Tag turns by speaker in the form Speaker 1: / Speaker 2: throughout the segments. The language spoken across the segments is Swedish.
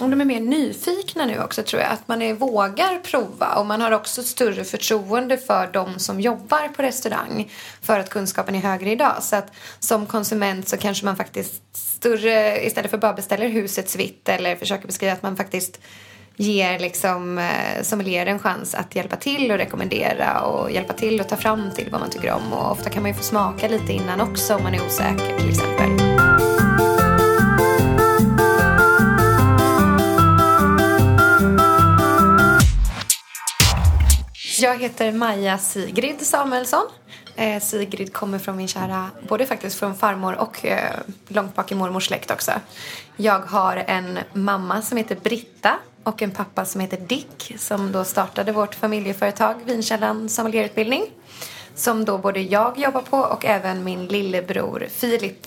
Speaker 1: Och de är mer nyfikna nu också tror jag. Att man är, vågar prova. Och man har också större förtroende för de som jobbar på restaurang. För att kunskapen är högre idag. Så att som konsument så kanske man faktiskt större, istället för bara beställer husets vitt eller försöker beskriva att man faktiskt ger liksom eh, sommelier en chans att hjälpa till och rekommendera och hjälpa till och ta fram till vad man tycker om. Och ofta kan man ju få smaka lite innan också om man är osäker till exempel. Jag heter Maja Sigrid Samuelsson. Eh, Sigrid kommer från min kära, både faktiskt från farmor och eh, långt bak i mormors släkt också. Jag har en mamma som heter Britta och en pappa som heter Dick som då startade vårt familjeföretag Vinkällan sommelierutbildning. Som då både jag jobbar på och även min lillebror Filip.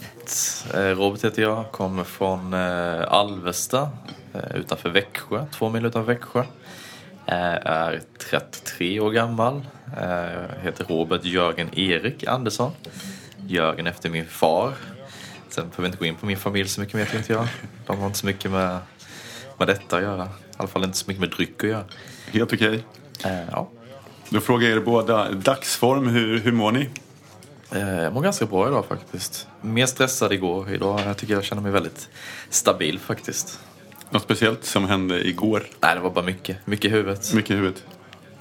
Speaker 2: Eh, Robert heter jag, kommer från eh, Alvesta eh, utanför Växjö, två mil utanför Växjö. Är 33 år gammal, heter Robert Jörgen Erik Andersson. Jörgen efter min far. Sen behöver vi inte gå in på min familj så mycket vet inte jag. De har inte så mycket med, med detta att göra. I alla fall inte så mycket med dryck att göra.
Speaker 3: Helt okej.
Speaker 2: Eh, ja.
Speaker 3: Då frågar jag er båda, dagsform, hur, hur mår ni?
Speaker 2: Eh, jag mår ganska bra idag faktiskt. Mer stressad igår. Idag jag tycker jag känner mig väldigt stabil faktiskt.
Speaker 3: Något speciellt som hände igår?
Speaker 2: Nej, det var bara mycket. Mycket i huvudet.
Speaker 3: Mycket i huvudet.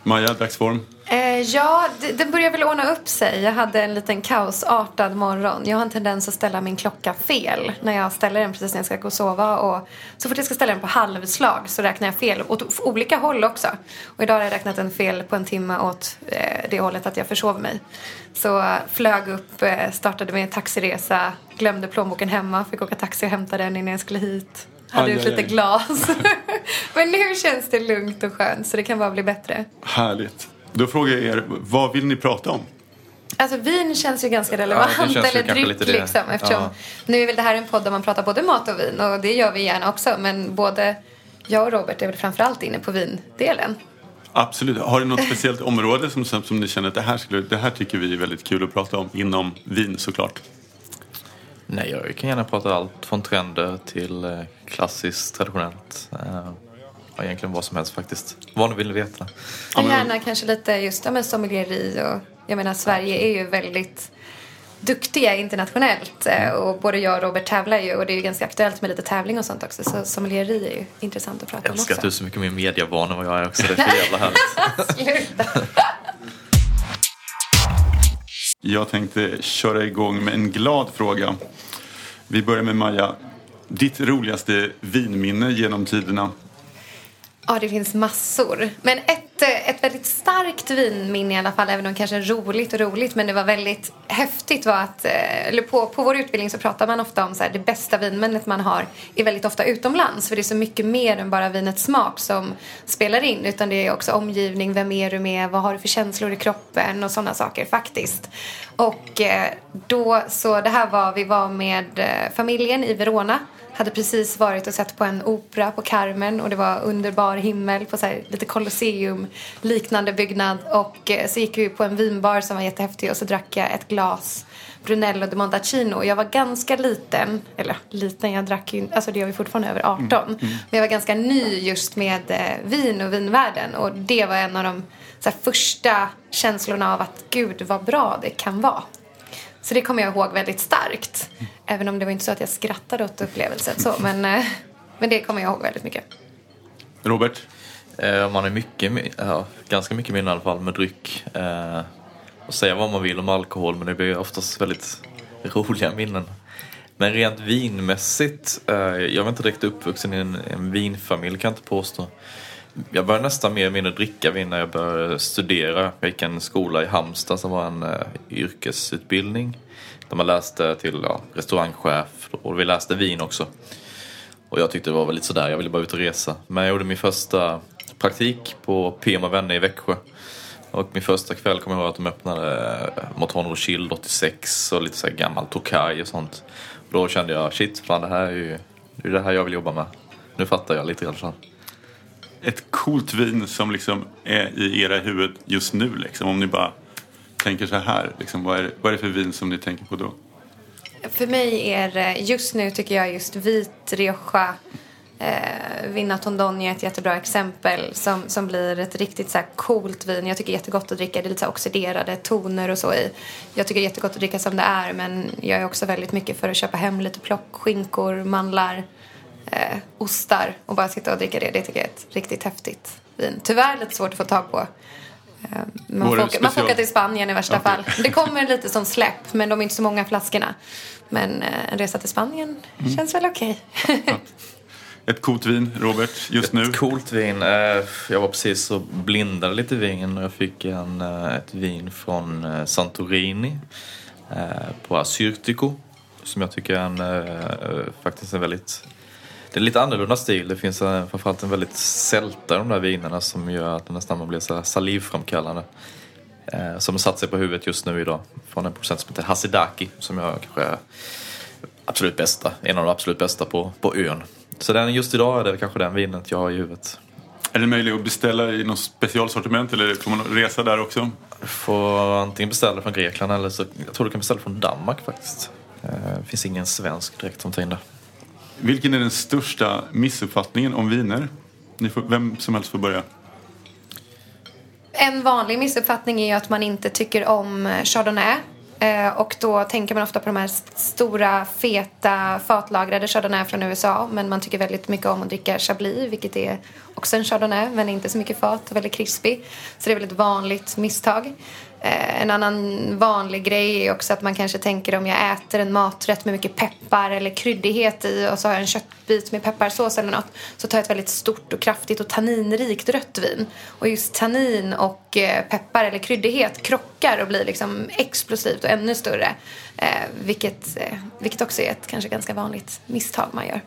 Speaker 3: Maja, dagsform?
Speaker 1: Eh, ja, det, det börjar väl ordna upp sig. Jag hade en liten kaosartad morgon. Jag har en tendens att ställa min klocka fel när jag ställer den precis när jag ska gå och sova. Och så fort jag ska ställa den på halvslag så räknar jag fel åt olika håll också. Och idag har jag räknat den fel på en timme åt eh, det hållet att jag försover mig. Så flög upp, eh, startade med en taxiresa, glömde plånboken hemma, fick åka taxi och hämta den innan jag skulle hit. Hade
Speaker 3: Aj,
Speaker 1: ut lite
Speaker 3: aj.
Speaker 1: glas. Men nu känns det lugnt och skönt så det kan bara bli bättre.
Speaker 3: Härligt. Då frågar jag er, vad vill ni prata om?
Speaker 1: Alltså vin känns ju ganska relevant,
Speaker 2: Ja, känns
Speaker 1: eller dryck liksom. Eftersom
Speaker 2: Ja.
Speaker 1: nu är väl det här en podd där man pratar både mat och vin och det gör vi gärna också. Men både jag och Robert är väl framförallt inne på vindelen.
Speaker 3: Absolut. Har ni något speciellt område som, som, som ni känner att det här, skulle, det här tycker vi är väldigt kul att prata om? Inom vin såklart.
Speaker 2: Nej, jag kan gärna prata allt från trender till eh, klassiskt, traditionellt. Eh, ja, egentligen vad som helst faktiskt. Vad ni vill veta.
Speaker 3: Ja, men-
Speaker 1: Gärna kanske lite just ja, men sommelieri och jag menar Sverige är ju väldigt duktiga internationellt eh, och både jag och Robert tävlar ju och det är ju ganska aktuellt med lite tävling och sånt också så sommelieri är ju intressant att prata
Speaker 2: Jag
Speaker 1: om
Speaker 2: älskar att du är
Speaker 1: också.
Speaker 2: så mycket mer mediavan än vad jag är också. Det är för jävla härligt.
Speaker 1: Sluta.
Speaker 3: Jag tänkte köra igång med en glad fråga. Vi börjar med Maja. Ditt roligaste vinminne genom tiderna?
Speaker 1: Ja, det finns massor. Men ett, eh, ett väldigt starkt vinminne i alla fall, även om kanske roligt och roligt, men det var väldigt häftigt var att, eh, eller på, på vår utbildning så pratar man ofta om så här, det bästa vinminnet man har är väldigt ofta utomlands, för det är så mycket mer än bara vinets smak som spelar in, utan det är också omgivning, vem är du med, vad har du för känslor i kroppen och sådana saker faktiskt. Och eh, då, så det här var, vi var med familjen i Verona hade precis varit och sett på en opera på Carmen och det var underbar himmel på så lite Colosseum liknande byggnad. Och eh, så gick vi på en vinbar som var jättehäftig och så drack jag ett glas Brunello de Montalcino jag var ganska liten, eller liten, jag drack ju, alltså det gör vi fortfarande över 18 men jag var ganska ny just med eh, vin och vinvärlden. Och det var en av de här, första känslorna av att gud vad bra det kan vara. Så det kommer jag ihåg väldigt starkt. Även om det var inte så att jag skrattade åt upplevelsen. Så, men, eh, men det kommer jag ihåg väldigt mycket.
Speaker 3: Robert?
Speaker 2: Eh, Man är mycket, ja, ganska mycket minne i alla fall med dryck. Eh, och säga vad man vill om alkohol men det blir oftast väldigt roliga minnen. Men rent vinmässigt, eh, jag var inte direkt uppvuxen i en, en vinfamilj kan jag inte påstå. Jag började nästan mer eller mindre dricka vin när jag började studera. Jag gick en skola i Halmstad som var en eh, yrkesutbildning. Där man läste eh, till ja, restaurangchef och vi läste vin också. Och jag tyckte det var väl lite sådär, jag ville bara ut och resa. Men jag gjorde min första praktik på PM och vänner i Växjö. Och min första kväll kommer jag ihåg att de öppnade eh, Motorn Mouton Rothschild 86 och lite så här gammal Tokaj och sånt. Och då kände jag, shit, fan det här är ju det, är det här jag vill jobba med. Nu fattar jag lite i alla fall.
Speaker 3: Ett coolt vin som liksom är i era huvud just nu liksom. Om ni bara tänker så här. Liksom, vad, är, det- vad är det för vin som ni tänker på då?
Speaker 1: För mig är det- just nu tycker jag just vit Rioja eh, Vinna Tondoni är ett jättebra exempel som, som blir ett riktigt så här coolt vin. Jag tycker det är jättegott att dricka. Det är lite så oxiderade toner och så i. Jag tycker det är jättegott att dricka som det är men jag är också väldigt mycket för att köpa hem lite plock, skinkor, mandlar, eh, ostar och bara sitta och dricka det. Det tycker jag är ett riktigt häftigt vin. Tyvärr lite svårt att få tag på. Eh, Man får, åka, man får åka till Spanien i värsta
Speaker 3: Okej.
Speaker 1: fall. Det kommer lite som släpp men de är inte så många flaskorna. Men eh, en resa till Spanien
Speaker 3: Mm.
Speaker 1: känns väl okej.
Speaker 3: Ett coolt vin, Robert, just nu.
Speaker 2: Ett coolt vin. Eh, Jag var precis och blindade lite vin och jag fick en, ett vin från Santorini på Assyrtiko som jag tycker är en, faktiskt en väldigt det är lite annorlunda stil. Det finns eh, framförallt en väldigt sälta i de där vinerna som gör att det nästan blir så salivframkallande. Eh, som satt sig på huvudet just nu idag. Från en producent som heter Hasidaki som jag kanske är absolut bästa, en av de absolut bästa på, på ön. Så den, just idag är det kanske den vinet jag har i huvudet.
Speaker 3: Är det möjligt att beställa i något specialsortiment eller får man resa där också?
Speaker 2: Du får antingen beställa från Grekland eller så jag tror du kan beställa från Danmark faktiskt. Eh, Det finns ingen svensk direkt som tar in det.
Speaker 3: Vilken är den största missuppfattningen om viner? Ni får, vem som helst får börja.
Speaker 1: En vanlig missuppfattning är ju att man inte tycker om eh, Chardonnay. Eh, och då tänker man ofta på de här stora, feta, fatlagrade Chardonnay från USA. Men man tycker väldigt mycket om att dricka Chablis, vilket är också en Chardonnay, men inte så mycket fat och väldigt krispig. Så det är väl ett vanligt misstag. Eh, en annan vanlig grej är också att man kanske tänker om jag äter en maträtt med mycket peppar eller kryddighet i och så har jag en köttbit med pepparsås eller något så tar jag ett väldigt stort och kraftigt och tanninrikt rött vin. Och just tannin och eh, peppar eller kryddighet krockar och blir liksom explosivt och ännu större. Eh, vilket, vilket också är ett kanske ganska vanligt misstag man gör.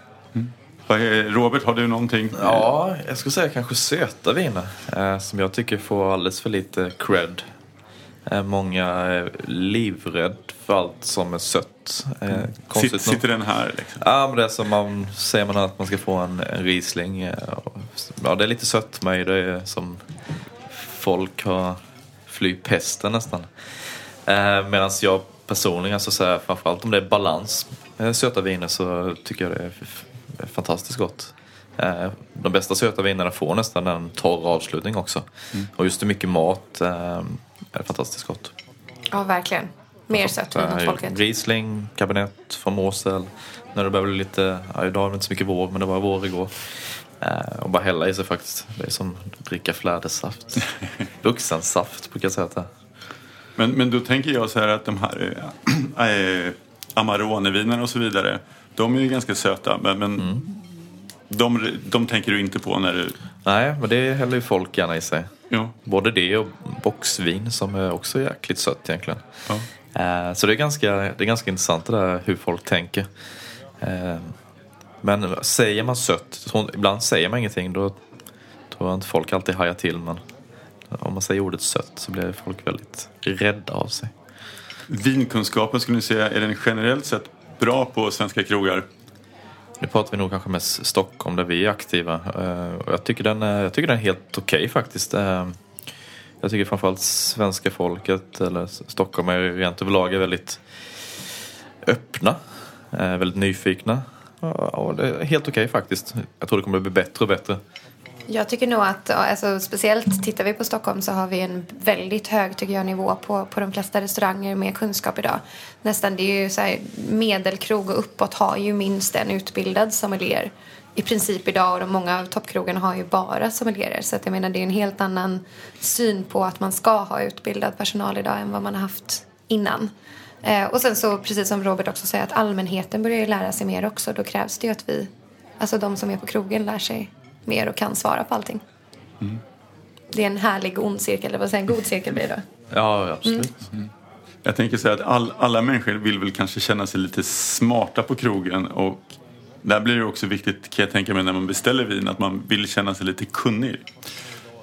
Speaker 3: Är- Robert, har du någonting?
Speaker 2: Ja, jag skulle säga kanske söta viner. Eh, som jag tycker får alldeles för lite cred. Eh, många är livrädd för allt som är sött. Eh, konstigt
Speaker 3: Sitt,
Speaker 2: nog.
Speaker 3: sitter den här liksom?
Speaker 2: Ja, men det är som man säger man att man ska få en, en Riesling. eh, Ja, det är lite sötma i det. är som folk har fly pesten nästan. Eh, Medan jag personligen så säger framförallt om det är balans med söta viner så tycker jag det är fantastiskt gott. Eh, De bästa söta vinerna får nästan en torr avslutning också. Och just det mycket mat eh, är fantastiskt gott.
Speaker 1: Ja, verkligen. Mer sött åt
Speaker 2: Eh,
Speaker 1: folket.
Speaker 2: Riesling, Cabernet från Mosel. När det börjar bli lite, ja, idag är det inte så mycket vår men det var vår igår. Eh, och bara hälla i sig faktiskt. Det är som att dricka flädersaft. Vuxensaft brukar jag säga att det är.
Speaker 3: Men, men då tänker jag så här att de här äh, äh, Amarone-vinerna och så vidare, de är ju ganska söta. Men, men
Speaker 2: Mm.
Speaker 3: De, de tänker du inte på när du...
Speaker 2: Nej, men det häller ju folk gärna i sig.
Speaker 3: Ja.
Speaker 2: Både det och boxvin som är också jäkligt sött egentligen.
Speaker 3: Ja.
Speaker 2: Eh, Så det är, ganska, det är ganska intressant det där hur folk tänker. Eh, Men säger man sött, så ibland säger man ingenting då tror jag inte folk alltid hajar till men om man säger ordet sött så blir folk väldigt rädda av sig.
Speaker 3: Vinkunskapen skulle ni säga, är den generellt sett bra på svenska krogar?
Speaker 2: Nu pratar vi nog kanske mest Stockholm där vi är aktiva. Eh, och Jag tycker den är, jag tycker den är helt okej faktiskt. Eh, jag tycker framförallt svenska folket, eller Stockholm är rent överlag är väldigt öppna. Eh, väldigt nyfikna. Ja, Och det är helt okej faktiskt. Jag tror det kommer bli bättre och bättre.
Speaker 1: Jag tycker nog att, alltså, speciellt tittar vi på Stockholm så har vi en väldigt hög tycker jag, nivå på, på de flesta restauranger med kunskap idag. Nästan, det är ju så här, medelkrog och uppåt har ju minst en utbildad sommelier i princip idag och de många av toppkrogarna har ju bara sommelierer. Så att jag menar det är en helt annan syn på att man ska ha utbildad personal idag än vad man har haft innan. Eh, och sen så, precis som Robert också säger, att allmänheten börjar ju lära sig mer också. Då krävs det ju att vi, alltså de som är på krogen lär sig mer och kan svara på allting. Det är en härlig ond cirkel, eller vad säger en god cirkel blir det då.
Speaker 2: Ja, absolut.
Speaker 3: Jag tänker säga att all, alla människor vill väl kanske känna sig lite smarta på krogen och där blir det också viktigt kan jag tänka mig när man beställer vin att man vill känna sig lite kunnig.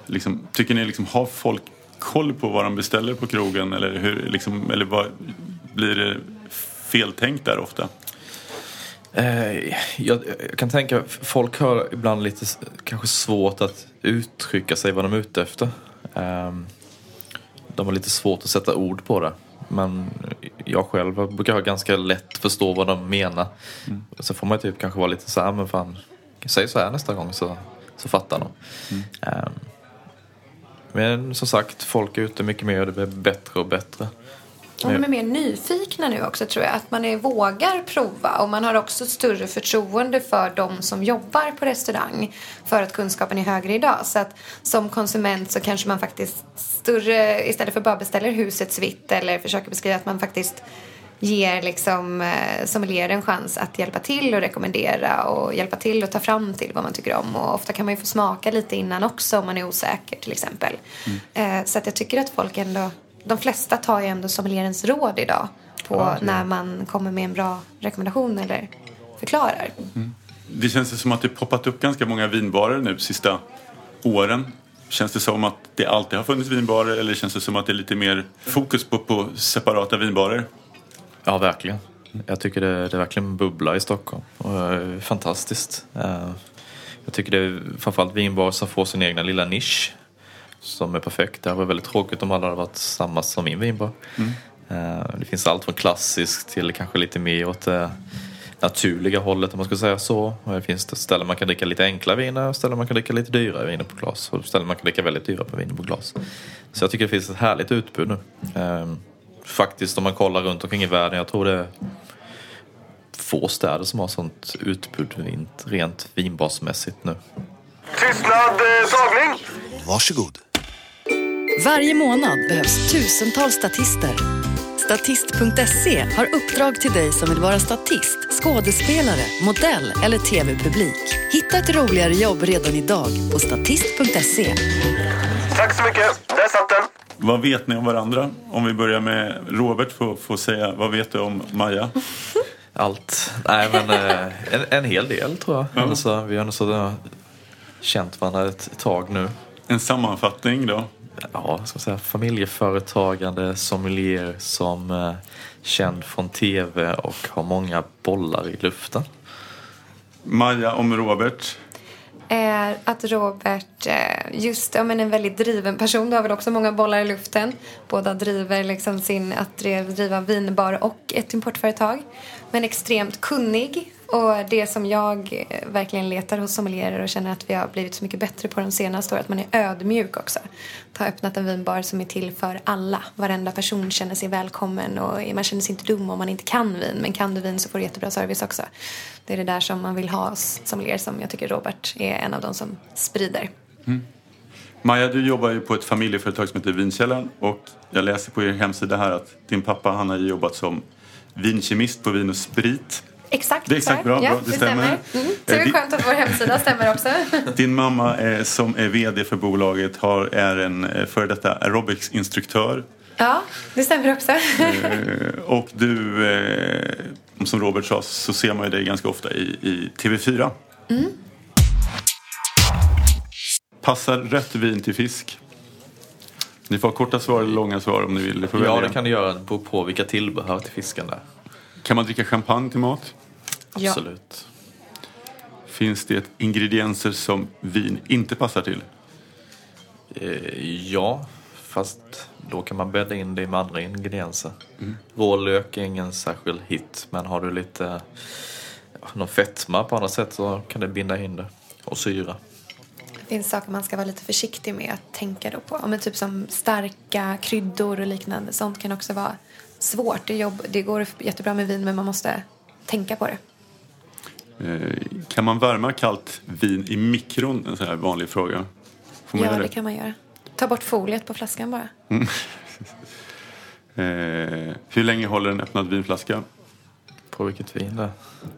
Speaker 3: Liksom, tycker ni liksom har folk koll på vad de beställer på krogen eller, hur, liksom, eller vad, blir det feltänkt där ofta?
Speaker 2: Eh, jag, kan tänka, folk har ibland lite kanske svårt att uttrycka sig vad de är ute efter. Ehm, de har lite svårt att sätta ord på det. Men jag själv brukar ha ganska lätt förstå vad de menar. Så får man typ kanske vara lite så här, men fan, säg så här nästa gång så, så fattar de. Ehm, men som sagt, folk är ute mycket mer och det blir bättre och bättre.
Speaker 1: Och de är mer nyfikna nu också tror jag. Att man är, vågar prova och man har också större förtroende för de som jobbar på restaurang. För att kunskapen är högre idag. Så att som konsument så kanske man faktiskt större, istället för bara beställer husets vitt eller försöker beskriva att man faktiskt ger liksom eh, sommelier en chans att hjälpa till och rekommendera och hjälpa till och ta fram till vad man tycker om. Och ofta kan man ju få smaka lite innan också om man är osäker till exempel. Eh, så att jag tycker att folk ändå, de flesta tar ju ändå sommelierens råd idag på
Speaker 3: Ja,
Speaker 1: när man kommer med en bra rekommendation eller förklarar.
Speaker 3: Det känns som att det poppat upp ganska många vinbarer nu sista åren. Känns det som att det alltid har funnits vinbarer eller känns det som att det är lite mer fokus på, på separata vinbarer?
Speaker 2: Ja, verkligen. Jag tycker det, det är verkligen bubbla i Stockholm. Och, eh, fantastiskt. Eh, jag tycker det är framförallt vinbar som får sin egna lilla nisch. Som är perfekt. Det hade varit väldigt tråkigt om alla hade varit samma som min vinbar. Eh, det finns allt från klassiskt till kanske lite mer åt det naturliga hållet om man ska säga så. Och det finns det ställen man kan dricka lite enkla viner och ställen man kan dricka lite dyrare viner på glas. Och ställen man kan dricka väldigt dyra på viner på glas. Så jag tycker det finns ett härligt utbud nu. Eh, faktiskt om man kollar runt omkring i världen. Jag tror det är få städer som har sånt utbud rent, rent vinbarsmässigt nu.
Speaker 4: Tystnad, eh, tagning!
Speaker 5: Varsågod.
Speaker 6: Varje månad behövs tusentals statister. Statist.se har uppdrag till dig som vill vara statist, skådespelare, modell eller tv-publik. Hitta ett roligare jobb redan idag på statist.se.
Speaker 4: Tack så mycket. Där satt den.
Speaker 3: Vad vet ni om varandra? Om vi börjar med Robert, får, får säga vad vet du om Maja?
Speaker 2: Allt. Nej men eh, en, en hel del tror jag. Alltså, vi har nog känt varandra ett tag nu.
Speaker 3: En sammanfattning då?
Speaker 2: Ja, ska man säga, familjeföretagande, sommelier som eh, känd från tv och har många bollar i luften.
Speaker 3: Maja om Robert.
Speaker 1: är att Robert, eh, just ja, men en väldigt driven person, du har väl också många bollar i luften. Båda driver liksom sin, att driva vinbar och ett importföretag. Men extremt kunnig och det som jag eh, verkligen letar hos sommelierer och känner att vi har blivit så mycket bättre på de senaste åren, att man är ödmjuk också. Att ha öppnat en vinbar som är till för alla. Varenda person känner sig välkommen och man känner sig inte dum om man inte kan vin. Men kan du vin så får du jättebra service också. Det är det där som man vill ha hos sommelier som jag tycker Robert är en av de som sprider. Mm.
Speaker 3: Maja, du jobbar ju på ett familjeföretag som heter Vinkällan och jag läser på er hemsida här att din pappa han har jobbat som vinkemist på Vin och Sprit.
Speaker 1: Exakt.
Speaker 3: Det är exakt bra,
Speaker 1: ja,
Speaker 3: bra, det stämmer.
Speaker 1: Mm. Så det
Speaker 3: Eh,
Speaker 1: är
Speaker 3: di-
Speaker 1: skönt att vår hemsida stämmer också.
Speaker 3: Din mamma eh, som är VD för bolaget har, är en eh, före detta aerobicsinstruktör
Speaker 1: Ja, det stämmer också.
Speaker 3: Eh, och du, eh, som Robert sa, så ser man ju dig ganska ofta i, i TV4. Passar rött vin till fisk? Ni får ha korta svar eller långa svar om ni vill.
Speaker 2: Ja,
Speaker 3: välja.
Speaker 2: det kan du göra. Det beror på vilka tillbehör till fisken där.
Speaker 3: kan man dricka champagne till mat?
Speaker 1: Ja.
Speaker 2: Absolut.
Speaker 3: Finns det ingredienser som vin inte passar till?
Speaker 2: Eh, ja, fast då kan man bädda in det med andra ingredienser. Rå lök är ingen särskild hit, men har du lite någon fetma på annat sätt så kan det binda in det. Och syra.
Speaker 1: Det finns saker man ska vara lite försiktig med att tänka då på. Men typ som starka kryddor och liknande. Sånt kan också vara svårt. Det, jobb, det går jättebra med vin men man måste tänka på det.
Speaker 3: Eh, kan man värma kallt vin i mikron? En sån här vanlig fråga. Får man
Speaker 1: Ja,
Speaker 3: göra
Speaker 1: det kan man göra. Ta bort foliet på flaskan bara.
Speaker 3: Eh, hur länge håller en öppnad vinflaska?
Speaker 2: På vilket vin det är.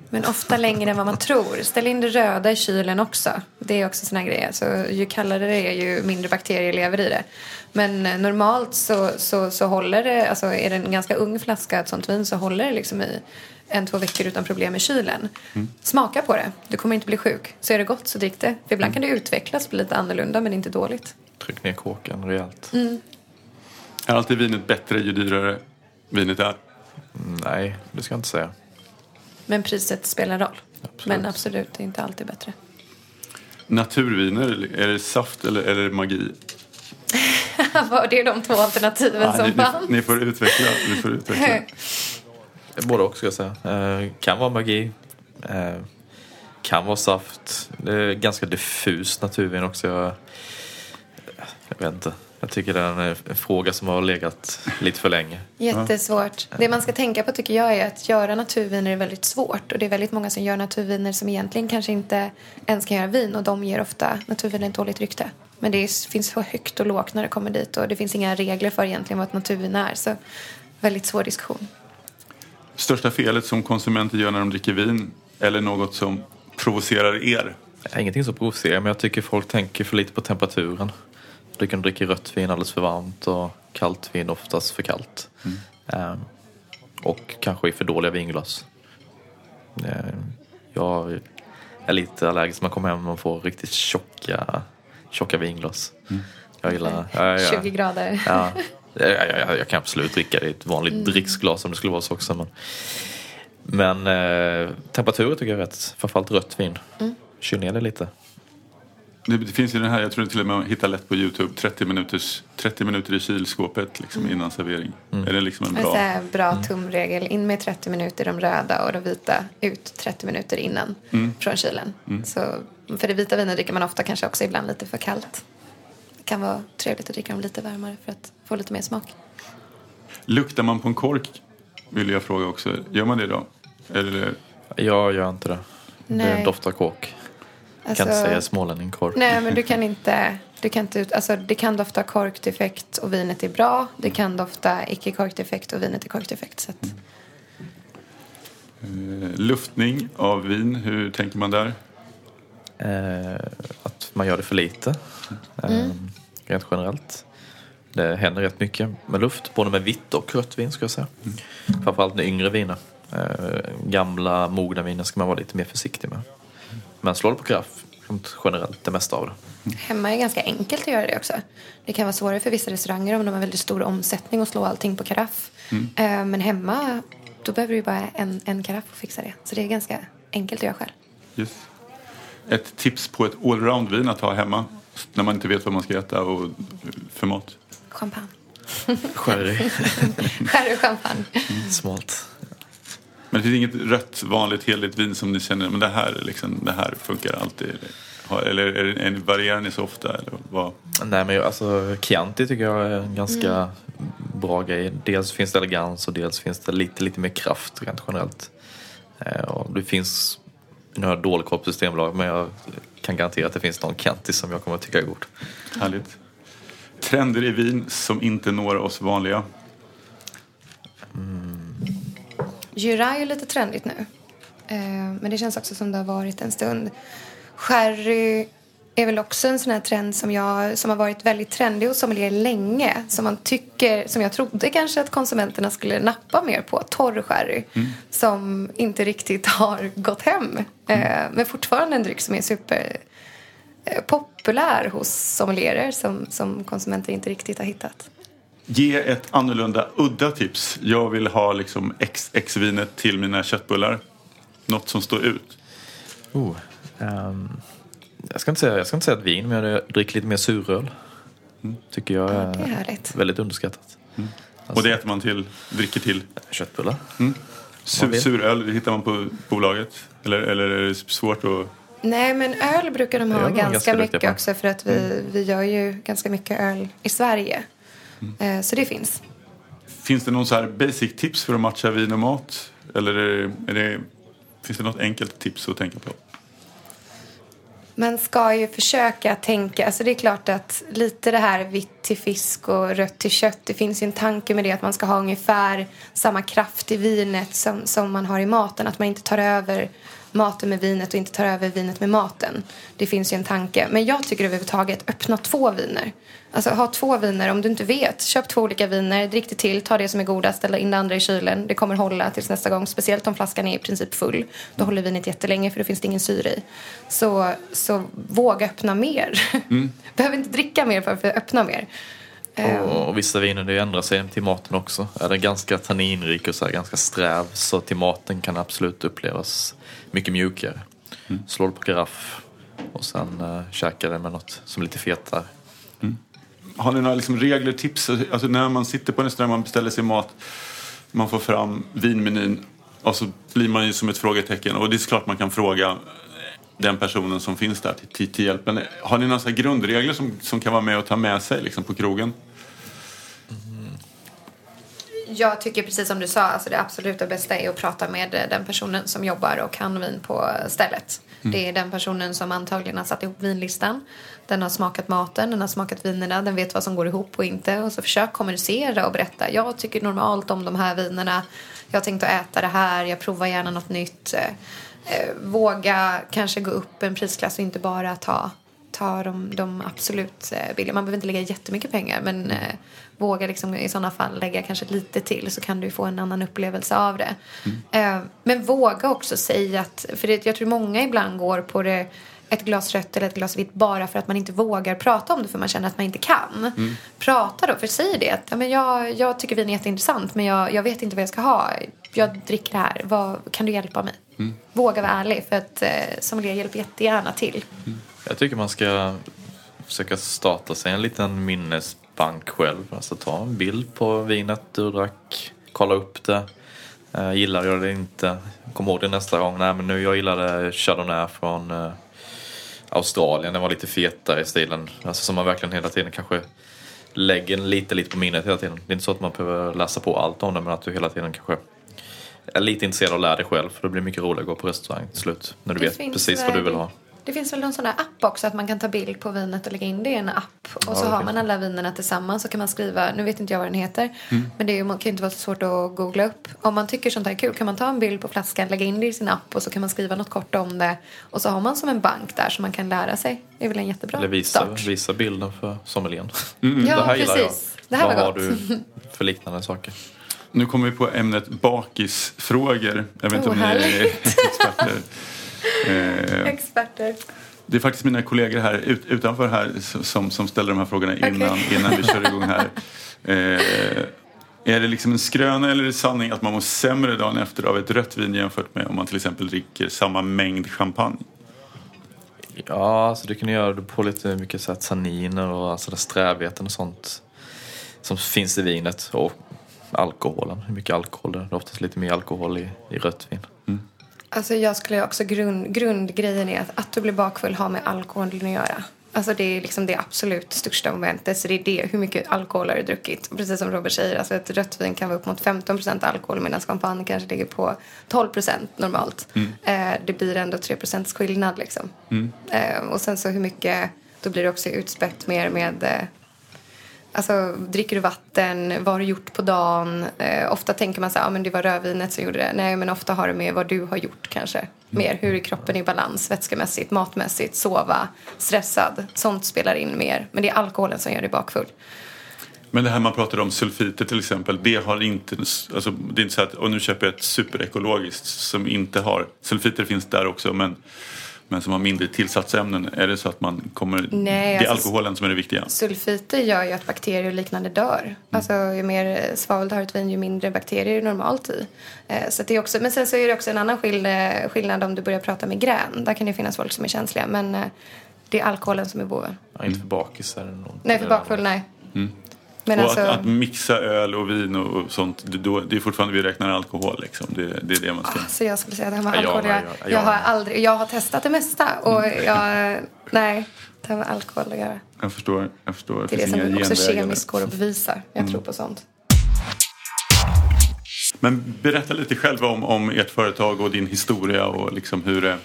Speaker 1: Men ofta längre än vad man tror. Ställ in det röda i kylen också. Det är också såna grejer. Så ju kallare det är ju mindre bakterier lever i det. Men eh, normalt så, så, så håller det, alltså är det en ganska ung flaska ett sånt vin så håller det liksom i en, två veckor utan problem i kylen. Smaka på det. Du kommer inte bli sjuk. Så är det gott så drick det. För ibland kan det utvecklas bli lite annorlunda men inte dåligt.
Speaker 2: Tryck ner kåken rejält.
Speaker 3: Är alltid vinet bättre ju dyrare vinet är?
Speaker 2: Nej, det ska jag inte säga.
Speaker 1: Men priset spelar roll.
Speaker 2: Absolut.
Speaker 1: Men absolut, det är inte alltid bättre.
Speaker 3: Naturviner, är det saft eller är det magi?
Speaker 1: det är de två alternativen
Speaker 3: Ja,
Speaker 1: som
Speaker 3: ni,
Speaker 1: fanns.
Speaker 3: ni, ni får utveckla. Ni får utveckla.
Speaker 2: Både och ska jag säga. Eh, kan vara magi. Eh, kan vara saft. Det är ganska diffust naturvin också. Jag, jag vet inte. Jag tycker det är en, en fråga som har legat lite för länge.
Speaker 1: Jättesvårt. Det man ska tänka på tycker jag är att göra naturviner är väldigt svårt. Och det är väldigt många som gör naturviner som egentligen kanske inte ens kan göra vin. Och de ger ofta naturviner ett dåligt rykte. Men det är, finns så högt och lågt när det kommer dit. Och det finns inga regler för egentligen vad ett naturvin är. Så väldigt svår diskussion.
Speaker 3: Största felet som konsumenter gör när de dricker vin eller något som provocerar er?
Speaker 2: Ingenting som provocerar men jag tycker folk tänker för lite på temperaturen. Du kan dricka rött vin alldeles för varmt och kallt vin oftast för kallt. Ehm, och kanske i för dåliga vinglas. Ehm, jag är lite allergisk när man kommer hem och man får riktigt tjocka, tjocka vinglas. Jag gillar... Ja, ja,
Speaker 1: 20 grader.
Speaker 2: Ja, jag, jag, jag kan absolut dricka det i ett vanligt dricksglas om det skulle vara så också. Men, men eh, temperaturer tycker jag är rätt. Framförallt rött vin. Kyl ner det lite.
Speaker 3: Det, det finns ju den här, jag tror till och med man hittar lätt på Youtube, 30, minuters, 30 minuter i kylskåpet liksom, innan servering. Är det liksom en
Speaker 1: En
Speaker 3: bra...
Speaker 1: här bra tumregel. In med 30 minuter de röda och de vita ut 30 minuter innan från kylen. Så, för det vita vinet dricker man ofta kanske också ibland lite för kallt. Det kan vara trevligt att dricka dem lite varmare för att få lite mer smak.
Speaker 3: Luktar man på en kork? Vill jag fråga också. Gör man det då? Eller,
Speaker 2: Jag gör inte det. Det
Speaker 1: Nej.
Speaker 2: doftar kåk.
Speaker 1: Alltså-
Speaker 2: kan inte säga smålänning kork.
Speaker 1: Nej, men du kan inte... Du kan inte ut, alltså, det kan dofta korkdefekt och vinet är bra. Det kan dofta icke korkdefekt och vinet är korkdefekt. Så att,
Speaker 3: eh, luftning av vin, hur tänker man där?
Speaker 2: Eh, att man gör det för lite. Eh, Rent generellt. Det händer rätt mycket med luft, både med vitt och rött vin ska jag säga. Framförallt med yngre viner. Eh, gamla mogna viner ska man vara lite mer försiktig med. Men slå det på kraft, rent generellt, det mesta av det.
Speaker 1: hemma är ganska enkelt att göra det också. Det kan vara svårare för vissa restauranger om de har väldigt stor omsättning och slå allting på karaff. Eh, men hemma, då behöver du ju bara en, en karaff och fixa det. Så det är ganska enkelt att göra själv.
Speaker 3: Just. Ett tips på ett allround-vin att ha hemma när man inte vet vad man ska äta och för mat.
Speaker 1: Champagne.
Speaker 2: Sherry,
Speaker 1: Sherry och champagne.
Speaker 2: smalt.
Speaker 3: Men det finns inget rött vanligt heligt vin som ni känner men det här, liksom, det här funkar alltid? Eller är det, är det, varierar ni så ofta? Eller vad?
Speaker 2: Nej men alltså Chianti tycker jag är en ganska bra grej. Dels finns det elegans och dels finns det lite, lite mer kraft rent generellt. Eh, och det finns, nu har jag dålig koll på systembolag men jag kan garantera att det finns någon Chianti som jag kommer att tycka är god.
Speaker 3: Härligt. Trender i vin som inte når oss vanliga.
Speaker 1: Jura är ju lite trendigt nu. Eh, men det känns också som det har varit en stund. Sherry är väl också en sån här trend som, jag, som har varit väldigt trendig hos sommelier länge. Som man tycker, som jag trodde kanske att konsumenterna skulle nappa mer på. Torr sherry. Som inte riktigt har gått hem. Eh, men fortfarande en dryck som är super eh, populär hos sommelierer som, som konsumenter inte riktigt har hittat.
Speaker 3: Ge ett annorlunda, udda tips. Jag vill ha liksom XX-vinet till mina köttbullar. Något som står ut.
Speaker 2: Oh, ehm, jag, ska inte säga, jag ska inte säga ett vin men jag dricker lite mer suröl. Tycker jag
Speaker 1: det är
Speaker 2: är
Speaker 1: härligt.
Speaker 2: väldigt underskattat.
Speaker 3: Och det äter man till, dricker till.
Speaker 2: Köttbullar.
Speaker 3: Sur, suröl, hittar man på bolaget. Eller, eller är det svårt att...
Speaker 1: Nej, men öl brukar de ha ganska,
Speaker 2: ganska
Speaker 1: mycket också för att vi, vi gör ju ganska mycket öl i Sverige. Eh, så det finns.
Speaker 3: Finns det någon så här basic tips för att matcha vin och mat? Eller är det, är det, finns det något enkelt tips att tänka på?
Speaker 1: Man ska ju försöka tänka, alltså det är klart att lite det här vitt till fisk och rött till kött, det finns ju en tanke med det att man ska ha ungefär samma kraft i vinet som, som man har i maten, att man inte tar över maten med vinet och inte tar över vinet med maten. Det finns ju en tanke. Men jag tycker överhuvudtaget öppna två viner. Alltså ha två viner om du inte vet. Köp två olika viner, drick det till, ta det som är godast, ställ in det andra i kylen. Det kommer hålla tills nästa gång, speciellt om flaskan är i princip full. Då håller vinet jättelänge för då finns det ingen syre i. Så, så våga öppna mer. Behöver inte dricka mer för att öppna mer.
Speaker 2: Och, vissa viner det ändrar sig till maten också. Är den ganska tanninrik och så här, ganska sträv så till maten kan absolut upplevas mycket mjukare. Slå det på karaff och sen uh, käka det med något som är lite fetare.
Speaker 3: Har ni några liksom regler, tips? Alltså när man sitter på en restaurang, man beställer sin mat, man får fram vinmenyn och så blir man ju som ett frågetecken. Och det är klart man kan fråga den personen som finns där till, till, hjälp. Men har ni några grundregler som, som kan vara med och ta med sig liksom, på krogen?
Speaker 1: Jag tycker precis som du sa, alltså det absoluta bästa är att prata med eh, den personen som jobbar och kan vin på stället. Det är den personen som antagligen har satt ihop vinlistan. Den har smakat maten, den har smakat vinerna, den vet vad som går ihop och inte. Och så försök kommunicera och berätta. Jag tycker normalt om de här vinerna. Jag har tänkt att äta det här, jag provar gärna något nytt. Eh, våga kanske gå upp en prisklass och inte bara ta ta de, de absolut eh, billiga. Man behöver inte lägga jättemycket pengar men eh, våga liksom i sådana fall lägga kanske lite till så kan du få en annan upplevelse av det. Eh, men våga också säga att, för det, jag tror många ibland går på det ett glas rött eller ett glas vitt bara för att man inte vågar prata om det för man känner att man inte kan. Prata då, för säg det att ja, men jag, jag tycker vin är jätteintressant men jag, jag vet inte vad jag ska ha. Jag dricker det här, vad, kan du hjälpa mig? Våga vara ärlig för att eh, sommelier hjälper jättegärna till. Mm.
Speaker 2: Jag tycker man ska försöka starta sig en liten minnesbank själv. Alltså ta en bild på vinet du drack, kolla upp det. Eh, gillar jag det inte? Kom ihåg det nästa gång. Nej men nu jag gillade Chardonnay från eh, Australien. Den var lite fetare i stilen. Alltså som man verkligen hela tiden kanske lägger lite, lite på minnet hela tiden. Det är inte så att man behöver läsa på allt om det men att du hela tiden kanske är lite intresserad av att lära dig själv. För det blir mycket roligare att gå på restaurang till slut. När du
Speaker 1: Det
Speaker 2: vet precis vad du
Speaker 1: väl-
Speaker 2: vill ha.
Speaker 1: Det finns väl någon sån där app också att man kan ta bild på vinet och lägga in det i en app. Och
Speaker 2: Ja,
Speaker 1: så har man alla vinerna tillsammans så kan man skriva, nu vet inte jag vad den heter,
Speaker 2: Mm.
Speaker 1: men det är, kan ju inte vara så svårt att googla upp. Om man tycker sånt här är kul kan man ta en bild på flaskan, lägga in det i sin app och så kan man skriva något kort om det. Och så har man som en bank där som man kan lära sig. Det är väl en jättebra
Speaker 2: Eller visa,
Speaker 1: start.
Speaker 2: visa bilden för sommelieren.
Speaker 1: Ja,
Speaker 2: det här gillar jag.
Speaker 1: precis. Det här
Speaker 2: Vad
Speaker 1: var
Speaker 2: har
Speaker 1: gott.
Speaker 2: du för liknande saker?
Speaker 3: Nu kommer vi på ämnet bakisfrågor. Jag vet inte
Speaker 1: Oh,
Speaker 3: om ni är experter. Eh,
Speaker 1: Experter.
Speaker 3: Det är faktiskt mina kollegor här ut, utanför här som, som ställer de här frågorna innan, innan vi kör igång här. Eh, är det liksom en skröna eller är det sanning att man mår sämre dagen efter av ett rött vin jämfört med om man till exempel dricker samma mängd champagne?
Speaker 2: Ja, alltså du kan göra det på lite mycket så här tanniner och alltså strävheten och sånt som finns i vinet. Och alkoholen, hur mycket alkohol det är. Det är oftast lite mer alkohol i, i rött vin.
Speaker 1: Alltså jag skulle också grund, grundgrejen är att, att du blir bakfull har med alkoholen att göra. Alltså det är liksom det absolut största momentet. Så det är det, hur mycket alkohol har du druckit? Precis som Robert säger, alltså ett rött vin kan vara upp mot 15% alkohol medan champagne kanske ligger på 12% normalt. Eh, det blir ändå 3% skillnad liksom. Eh, och sen så hur mycket, då blir det också utspätt mer med eh, Alltså, dricker du vatten? Vad har du gjort på dagen? Eh, ofta tänker man så här, ah, men det var rödvinet som gjorde det. Nej, men ofta har det med vad du har gjort kanske. Mer hur är kroppen i balans, vätskemässigt, matmässigt, sova, stressad. Sånt spelar in mer. Men det är alkoholen som gör dig bakfull.
Speaker 3: Men det här man pratar om, sulfiter till exempel, det har inte, alltså det är inte så att och nu köper jag ett superekologiskt som inte har, sulfiter finns där också men, men som har mindre tillsatsämnen. Är det så att man kommer,
Speaker 1: Nej,
Speaker 3: det är
Speaker 1: alltså-
Speaker 3: alkoholen som är det viktiga?
Speaker 1: Sulfiter gör ju att bakterier och liknande dör. Alltså ju mer svavel du har i ett vin ju mindre bakterier är det normalt i. Eh, så det är också, men sen så är det också en annan skill- skillnad om du börjar prata migrän. Där kan det finnas folk som är känsliga men eh, det är alkoholen som är boven.
Speaker 2: Ja, inte för bakis är det nog.
Speaker 1: Nej, för bakfull nej. Men
Speaker 3: och
Speaker 1: alltså,
Speaker 3: att, att mixa öl och vin och, sånt, det, då, det är fortfarande, vi räknar alkohol liksom. Det, det är det man ska...
Speaker 1: Så jag skulle säga det här med alkohol, jag,
Speaker 2: jag-
Speaker 1: jag,
Speaker 2: jag
Speaker 1: har aldrig, jag har testat det mesta och jag, nej, det har med alkohol att göra.
Speaker 3: Jag förstår. Jag förstår.
Speaker 1: Det är det som också kemiskt går att bevisa. Jag
Speaker 2: Mm.
Speaker 1: tror på sånt.
Speaker 3: Men berätta lite själva om, om ert företag och din historia och liksom hur det...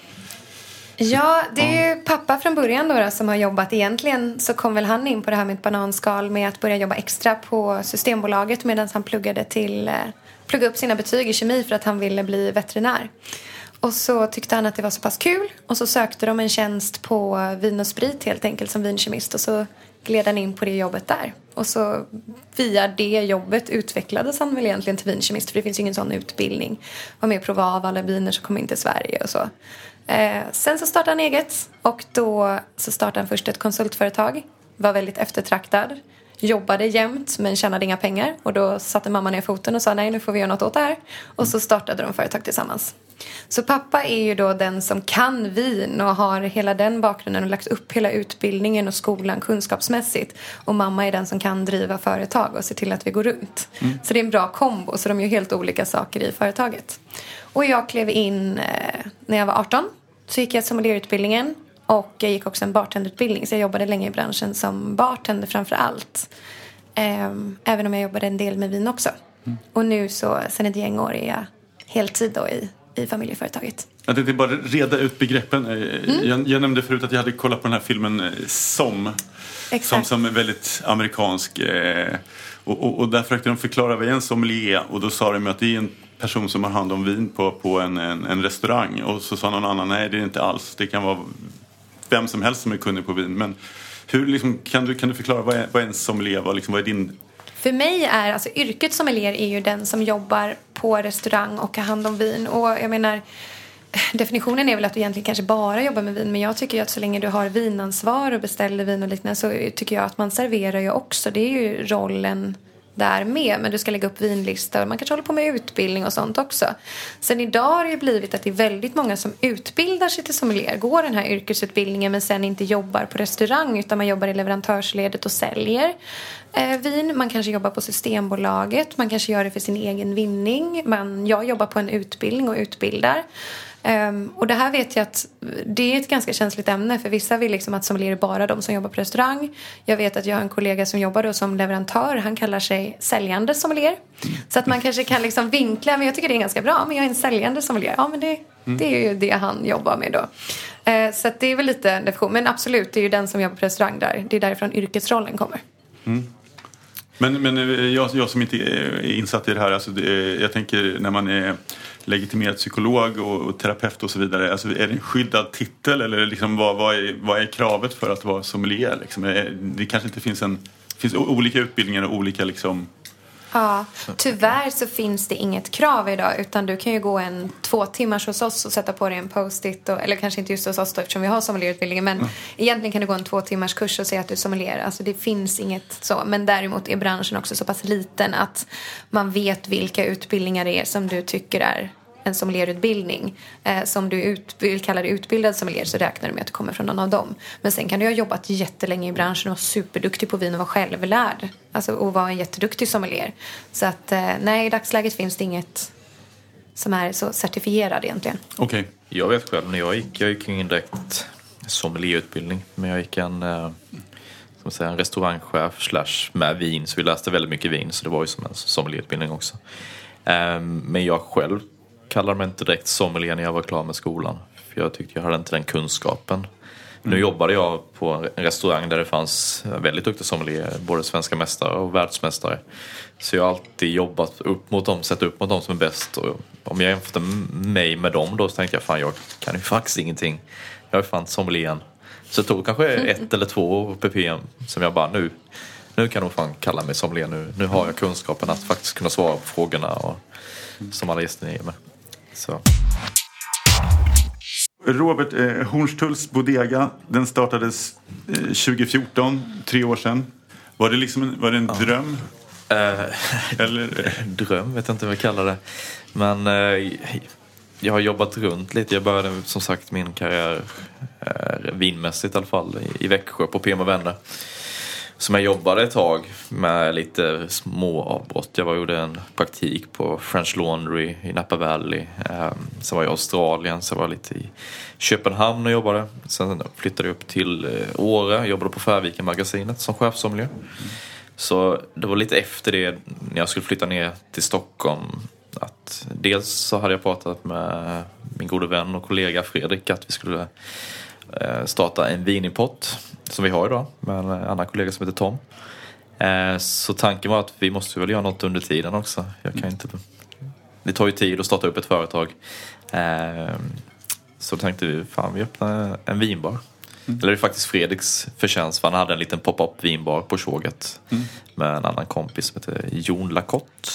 Speaker 1: Ja, det är ju pappa från början då, då som har jobbat. Egentligen så kom väl han in på det här med ett bananskal med att börja jobba extra på Systembolaget medan han pluggade till, eh, pluggade upp sina betyg i kemi för att han ville bli veterinär. Och så tyckte han att det var så pass kul och så sökte de en tjänst på Vin och Sprit helt enkelt som vinkemist och så gled han in på det jobbet där. Och så via det jobbet utvecklades han väl egentligen till vinkemist för det finns ju ingen sån utbildning. Var med och prova av alla viner som kom in till Sverige och så. Eh, sen så startade han eget och då så startade han först ett konsultföretag. Var väldigt eftertraktad. Jobbade jämt men tjänade inga pengar. Och då satte mamma ner foten och sa nej nu får vi göra något åt det här. Och så startade de företag tillsammans. Så pappa är ju då den som kan vin och har hela den bakgrunden och lagt upp hela utbildningen och skolan kunskapsmässigt. Och mamma är den som kan driva företag och se till att vi går runt. Så det är en bra kombo, så de gör helt olika saker i företaget. Och jag klev in eh, när jag var 18 så gick jag sommelierutbildningen och jag gick också en bartenderutbildning. Så jag jobbade länge i branschen som bartender framför allt. Ehm, även om jag jobbade en del med vin också. Och nu så, sen ett gäng år är jag heltid då i, i familjeföretaget.
Speaker 3: Jag tänkte bara reda ut begreppen. Eh,
Speaker 1: Mm.
Speaker 3: Jag, jag nämnde förut att jag hade kollat på den här filmen eh, Som. Som,
Speaker 1: Exakt.
Speaker 3: som är väldigt amerikansk. eh, Och, och, och där försökte de förklara vad en sommelier. Och då sa de att det är en person som har hand om vin på, på en, en, en restaurang. Och så sa någon annan, nej det är det inte alls. Det kan vara vem som helst som är kunnig på vin. Men hur, liksom, kan, du, kan du förklara vad är, vad är en sommelier? Vad, liksom, vad är din...
Speaker 1: För mig är alltså yrket sommelier är ju den som jobbar på restaurang och har hand om vin. Och jag menar, definitionen är väl att du egentligen kanske bara jobbar med vin. Men jag tycker ju att så länge du har vinansvar och beställer vin och liknande så tycker jag att man serverar ju också. Det är ju rollen där med. Men du ska lägga upp vinlistor. Man kanske håller på med utbildning och sånt också. Sen idag har det ju blivit att det är väldigt många som utbildar sig till sommelier. Går den här yrkesutbildningen men sen inte jobbar på restaurang utan man jobbar i leverantörsledet och säljer eh, vin. Man kanske jobbar på Systembolaget. Man kanske gör det för sin egen vinning. Man, jag jobbar på en utbildning och utbildar. Um, och det här vet jag att det är ett ganska känsligt ämne för vissa vill liksom att sommelier är bara de som jobbar på restaurang. Jag vet att jag har en kollega som jobbar då som leverantör. Han kallar sig säljande sommelier. Så att man kanske kan liksom vinkla, men jag tycker det är ganska bra. Men jag är en säljande sommelier. Ja, men det, det är ju det han jobbar med då. Uh, så att det är väl lite en definition. Men absolut, det är ju den som jobbar på restaurang där. Det är därifrån yrkesrollen kommer. Mm.
Speaker 3: Men, men eh, jag, jag som inte är insatt i det här, alltså eh, jag tänker när man är legitimerad psykolog och, och terapeut och så vidare, alltså är det en skyddad titel eller liksom vad, vad, är, vad är kravet för att vara sommelier? Liksom? Det kanske inte finns en det finns olika utbildningar och olika liksom...
Speaker 1: Ja, tyvärr så finns det inget krav idag utan du kan ju gå en två timmars hos oss och sätta på dig en post-it eller kanske inte just hos oss då eftersom vi har sommelierutbildningen men egentligen kan du gå en två timmars kurs och säga att du är sommelier. Alltså det finns inget så men däremot är branschen också så pass liten att man vet vilka utbildningar det är som du tycker är en sommelierutbildning. Eh, som du ut, vill kalla dig utbildad sommelier så räknar du med att du kommer från någon av dem. Men sen kan du ha jobbat jättelänge i branschen och vara superduktig på vin och vara självlärd. Alltså och vara en jätteduktig sommelier. Så att eh, nej, i dagsläget finns det inget som är så certifierad egentligen.
Speaker 3: Okej.
Speaker 2: Jag vet själv när jag gick, jag gick ingen direkt sommelierutbildning. Men jag gick en, eh, man säga, en restaurangchef slash med vin. Så vi läste väldigt mycket vin. Så det var ju som en sommelierutbildning också. Eh, Men jag själv kallar mig inte direkt sommelier när jag var klar med skolan. För jag tyckte jag hade inte den kunskapen. Nu jobbade jag på en restaurang där det fanns väldigt duktiga sommelier, både svenska mästare och världsmästare. Så jag har alltid jobbat upp mot dem, sett upp mot dem som är bäst. Och om jag jämförde mig med dem då så tänkte jag fan jag kan ju faktiskt ingenting. Jag är fan sommelieren. Så det tog kanske ett eller två ppm som jag bara nu, nu kan nog fan kalla mig sommelier nu. Nu har jag kunskapen att faktiskt kunna svara på frågorna och, som alla gäster ger mig. Så.
Speaker 3: Robert eh, Hornstulls Bodega, den startades eh, 2014, tre år sedan. Var det, liksom en, var det en dröm?
Speaker 2: Eh,
Speaker 3: Eller?
Speaker 2: dröm, vet jag inte vad jag kallar det. Men eh, jag har jobbat runt lite. Jag började som sagt min karriär eh, vinmässigt i alla fall i, i Växjö på PM och Vänner. Som jag jobbade ett tag med lite små avbrott. Jag var gjorde en praktik på French Laundry i Napa Valley. Ehm, sen var jag i Australien, sen var jag lite i Köpenhamn och jobbade. Sen flyttade jag upp till eh, Åre, jobbade på Färviken-magasinet som chefsommelier. Så det var lite efter det, när jag skulle flytta ner till Stockholm, att dels så hade jag pratat med min gode vän och kollega Fredrik att vi skulle eh, starta en vinimport som vi har idag med en annan kollega som heter Tom. Eh, Så tanken var att vi måste väl göra något under tiden också. Jag kan inte... Det tar ju tid att starta upp ett företag. Eh, Så tänkte vi, fan vi öppnar en vinbar. Eller det är faktiskt Fredriks förtjänst för han hade en liten pop-up vinbar på tåget med en annan kompis som heter Jon Lacotte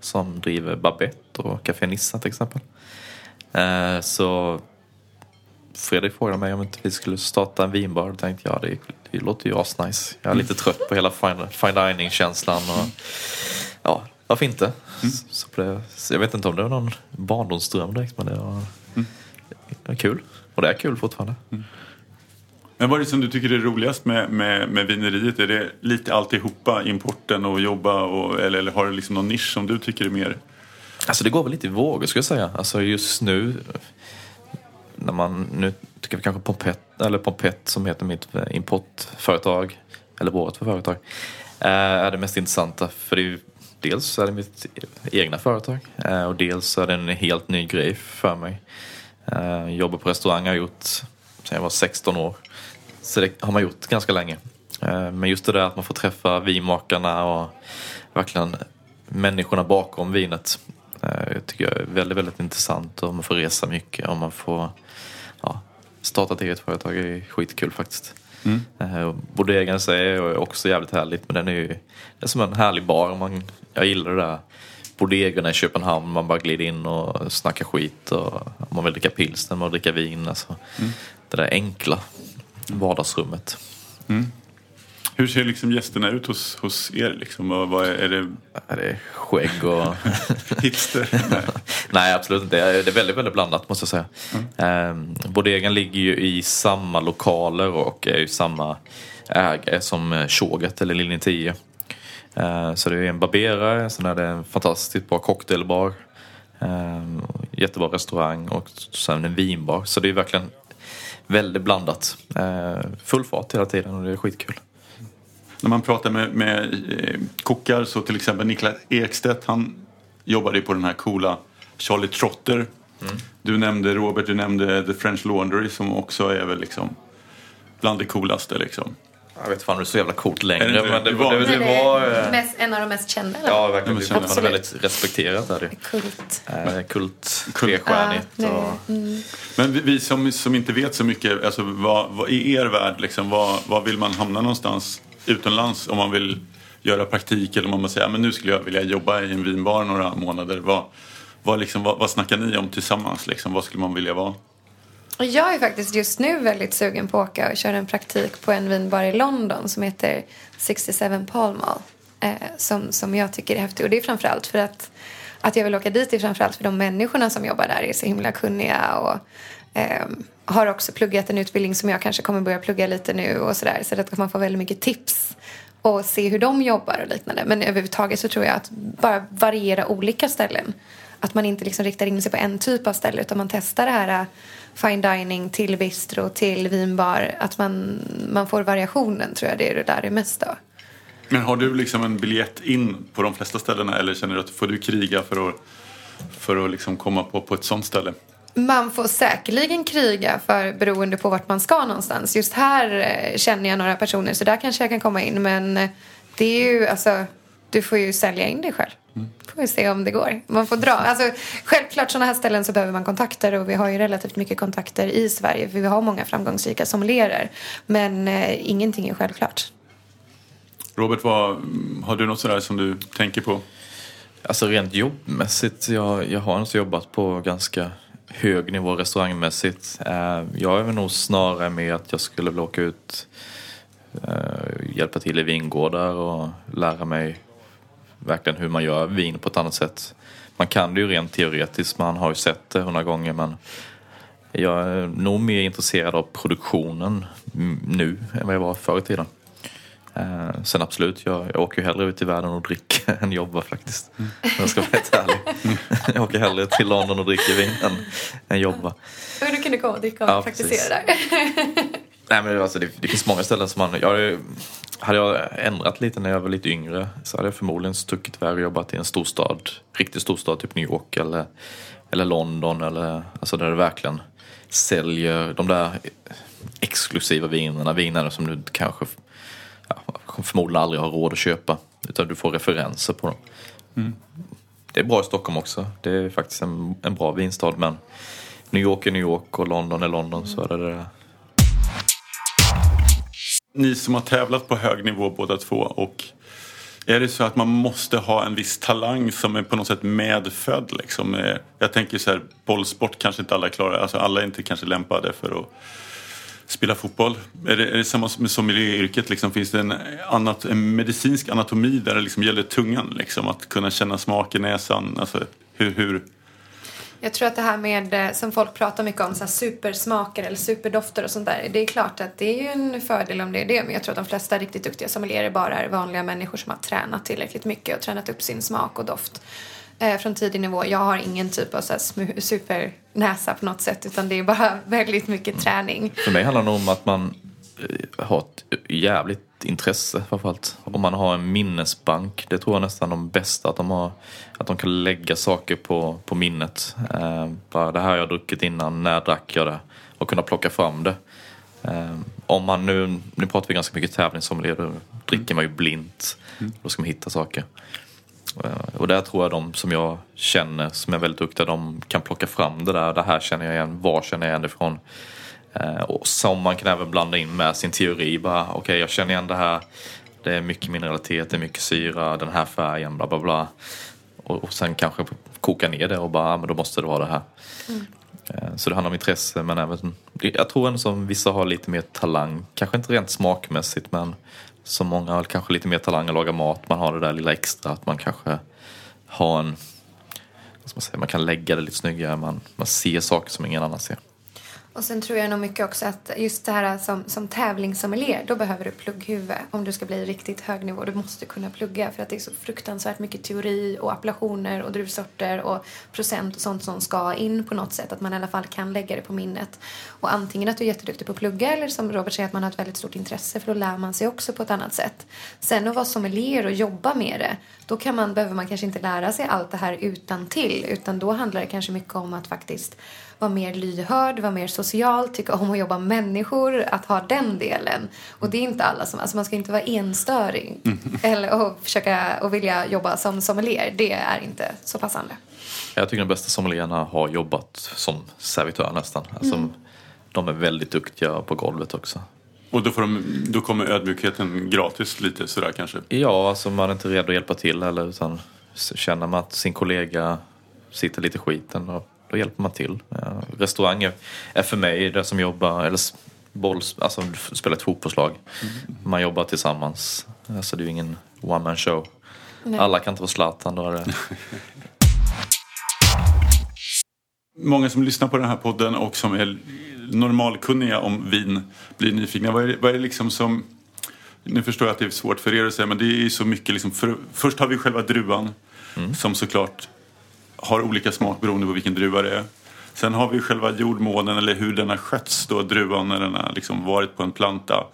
Speaker 2: som driver Babette och Café Nissa till exempel. Eh, Så Fredrik frågade mig om inte vi skulle starta en vinbar. Då tänkte jag, det, det låter ju asnice. Jag är lite trött på hela fine, fine dining-känslan. Och, ja, varför inte? Så blev, så jag vet inte om det var någon barndomsdröm direkt, men det var, det var kul. Och det är kul fortfarande.
Speaker 3: Men vad är det som du tycker är roligast med, med, med vineriet? Är det lite alltihopa, importen och jobba? Och, eller, eller har det liksom någon nisch som du tycker är mer...
Speaker 2: Alltså det går väl lite i vågor skulle jag säga. Alltså just nu när man, nu tycker vi kanske Pompett, eller Pompett som heter mitt eh, importföretag, eller vårt företag, eh, är det mest intressanta. För det är ju, dels är det mitt egna företag eh, och dels är det en helt ny grej för mig. Eh, jobbar på restaurang har jag gjort sedan jag var 16 år. Så det har man gjort ganska länge. Men just det där att man får träffa vinmakarna och verkligen människorna bakom vinet. Jag tycker jag är väldigt, väldigt intressant och man får resa mycket och man får ja, starta ett eget företag är skitkul faktiskt. Mm. Bodegan i sig är också jävligt härligt men den är ju det är som en härlig bar. Man, jag gillar det där bodegorna i Köpenhamn. Man bara glider in och snackar skit och man vill dricka pilsner, man vill dricka vin. Alltså. Det där enkla vardagsrummet.
Speaker 3: Hur ser liksom gästerna ut hos, hos er? Liksom? Vad, vad är, är det
Speaker 2: Är det skägg och...
Speaker 3: hipster? Nej.
Speaker 2: Nej, absolut inte. Det är väldigt, väldigt blandat måste jag säga. Mm. Bodegan ligger ju i samma lokaler och är ju samma ägare som eh, Tjoget eller Linje 10. Eh, Så det är en barberare, sen är det en fantastiskt bra cocktailbar. eh, Jättebra restaurang och sen en vinbar. Så det är verkligen väldigt blandat. Eh, Full fart hela tiden och det är skitkul.
Speaker 3: När man pratar med, med eh, kockar så till exempel Niklas Ekstedt han jobbade ju på den här coola Charlie Trotter. Du nämnde Robert, du nämnde The French Laundry som också är väl liksom bland det coolaste liksom.
Speaker 2: Jag vet fan om det är så jävla coolt längre.
Speaker 3: Är det
Speaker 2: men det,
Speaker 3: Det var-
Speaker 2: det, det, var...
Speaker 1: det
Speaker 2: eh,
Speaker 1: mest, en av de mest kända. eller?
Speaker 2: Ja, verkligen. Det
Speaker 3: känner-
Speaker 2: är man väldigt respekterat där. det.
Speaker 1: Kult.
Speaker 2: Eh, Kult,
Speaker 3: Kult.
Speaker 2: trestjärnigt
Speaker 1: nu-
Speaker 2: och...
Speaker 3: Men vi, vi som, som inte vet så mycket, alltså, vad, vad, i er värld, liksom, vad, vad vill man hamna någonstans utomlands om man vill göra praktik eller om man säger men nu skulle jag vilja jobba i en vinbar några månader. Vad, vad, liksom, vad, vad snackar ni om tillsammans? Liksom? Vad skulle man vilja vara?
Speaker 1: Jag är faktiskt just nu väldigt sugen på att åka och köra en praktik på en vinbar i London som heter 67 Pall Mall. Eh, som, som jag tycker är häftig. Och det är framförallt för att, att jag vill åka dit är framförallt för de människorna som jobbar där är så himla kunniga och eh, har också pluggat en utbildning som jag kanske kommer börja plugga lite nu och sådär. Så att man får väldigt mycket tips och se hur de jobbar och liknande. Men överhuvudtaget så tror jag att bara variera olika ställen. Att man inte liksom riktar in sig på en typ av ställe utan man testar det här äh, fine dining till bistro till vinbar. Att man, man får variationen tror jag det är det där är mest då.
Speaker 3: Men har du liksom en biljett in på de flesta ställena eller känner du att får du kriga för att, för att liksom komma på, på ett sånt ställe?
Speaker 1: Man får säkerligen kriga för beroende på vart man ska någonstans. Just här eh, känner jag några personer så där kanske jag kan komma in. Men eh, det är ju alltså, du får ju sälja in dig själv. Får vi se om det går. Man får dra. Alltså, självklart sådana här ställen så behöver man kontakter och vi har ju relativt mycket kontakter i Sverige för vi har många framgångsrika sommelier. Men eh, ingenting är självklart.
Speaker 3: Robert, vad, har du något sådär som du tänker på?
Speaker 2: Alltså rent jobbmässigt, jag, jag har inte jobbat på ganska hög nivå restaurangmässigt. Eh, jag är väl nog snarare med att jag skulle vilja åka ut, eh, hjälpa till i vingårdar och lära mig verkligen hur man gör vin på ett annat sätt. Man kan det ju rent teoretiskt, man har ju sett det hundra gånger men jag är nog mer intresserad av produktionen nu än vad jag var förr i tiden. Eh, sen absolut, jag, jag åker ju hellre ut i världen och dricker än jobbar faktiskt. Om Jag ska vara helt ärlig. Jag åker hellre till London och dricker vin än, än jobba.
Speaker 1: Men du kunde komma dricka och
Speaker 2: Ja,
Speaker 1: praktisera
Speaker 2: precis.
Speaker 1: där.
Speaker 2: Nej men alltså, det, det finns många ställen som man... Jag, hade- jag ändrat lite när jag var lite yngre så hade jag förmodligen stuckit iväg och jobbat i en storstad. Riktig storstad, typ New York eller, eller London eller alltså där det verkligen säljer de där exklusiva vinerna. Vinerna som du kanske ja, förmodligen aldrig har råd att köpa. Utan du får referenser på dem. Det är bra i Stockholm också. Det är faktiskt en, en bra vinstad men New York är New York och London är London så är det det.
Speaker 3: Ni som har tävlat på hög nivå båda två och är det så att man måste ha en viss talang som är på något sätt medfödd? Liksom? Eh, Jag tänker så här, bollsport kanske inte alla klarar, alltså alla är inte kanske lämpade för att spela fotboll. Är det, är det samma som med sommelieryrket? Liksom? Finns det en, anat, en medicinsk anatomi där det liksom gäller tungan? Liksom? Att kunna känna smak i näsan? Alltså, hur, hur?
Speaker 1: Jag tror att det här med, eh, som folk pratar mycket om, så här supersmaker eller superdofter och sånt där. Det är klart att det är ju en fördel om det är det. Men jag tror att de flesta riktigt duktiga sommelierer bara är vanliga människor som har tränat tillräckligt mycket och tränat upp sin smak och doft eh, från tidig nivå. Jag har ingen typ av så här supernäsa på något sätt utan det är bara väldigt mycket träning.
Speaker 2: För mig handlar det om att man eh, har ett jävligt intresse framförallt. Om man har en minnesbank, det tror jag nästan de bästa att de har. Att de kan lägga saker på, på minnet. Eh, bara det här har jag druckit innan, när drack jag det? Och kunna plocka fram det. Eh, om man nu, nu pratar vi ganska mycket tävlingssommelier, då dricker man ju blint. Då ska man hitta saker. Eh, Och där tror jag de som jag känner som är väldigt duktiga, de kan plocka fram det där. Det här känner jag igen, var känner jag igen det ifrån? Eh, Och som man kan även blanda in med sin teori. Bara, okej, jag känner igen det här. Det är mycket mineralitet, det är mycket syra, den här färgen, bla bla bla. Och, och sen kanske koka ner det och bara, ah, men då måste det vara det här. Eh, Så det handlar om intresse men även, jag tror ändå som vissa har lite mer talang, kanske inte rent smakmässigt men som många har kanske lite mer talang att laga mat. Man har det där lilla extra att man kanske har en, vad ska man säga, man kan lägga det lite snyggare, man, man ser saker som ingen annan ser.
Speaker 1: Och sen tror jag nog mycket också att just det här som, som tävlingssommelier, då behöver du plugghuvud om du ska bli riktigt hög nivå. Du måste kunna plugga för att det är så fruktansvärt mycket teori och appellationer och druvsorter och procent och sånt som ska in på något sätt. Att man i alla fall kan lägga det på minnet. Och antingen att du är jätteduktig på att plugga eller som Robert säger att man har ett väldigt stort intresse för då lär man sig också på ett annat sätt. Sen att vara sommelier och jobba med det, då kan man, behöver man kanske inte lära sig allt det här utan till utan då handlar det kanske mycket om att faktiskt vara mer lyhörd, vara mer social, tycka om att jobba med människor, att ha den delen. Och det är inte alla som, alltså man ska inte vara enstöring eller och försöka och vilja jobba som sommelier. Det är inte så passande.
Speaker 2: Jag tycker de bästa sommelierna har jobbat som servitör nästan. Alltså, De är väldigt duktiga på golvet också.
Speaker 3: Och då, får de, då kommer ödmjukheten gratis lite sådär kanske.
Speaker 2: Ja, alltså man är inte redo att hjälpa till heller utan känner man att sin kollega sitter lite skiten då, då hjälper man till. Ja, restaurang är, för mig det som jobbar, eller boll, alltså spela ett fotbollslag. Man jobbar tillsammans. Alltså det är ju ingen one man show.
Speaker 1: Nej.
Speaker 2: Alla kan inte vara Zlatan, då är det...
Speaker 3: Många som lyssnar på den här podden och som är normalkunniga om vin blir nyfikna. Vad är, det- vad är det liksom som... Nu förstår jag att det är svårt för er att säga men det är ju så mycket liksom... För, först har vi själva druvan som såklart har olika smak beroende på vilken druva det är. Sen har vi själva jordmånen eller hur den har skötts då, druvan när den har liksom varit på en planta.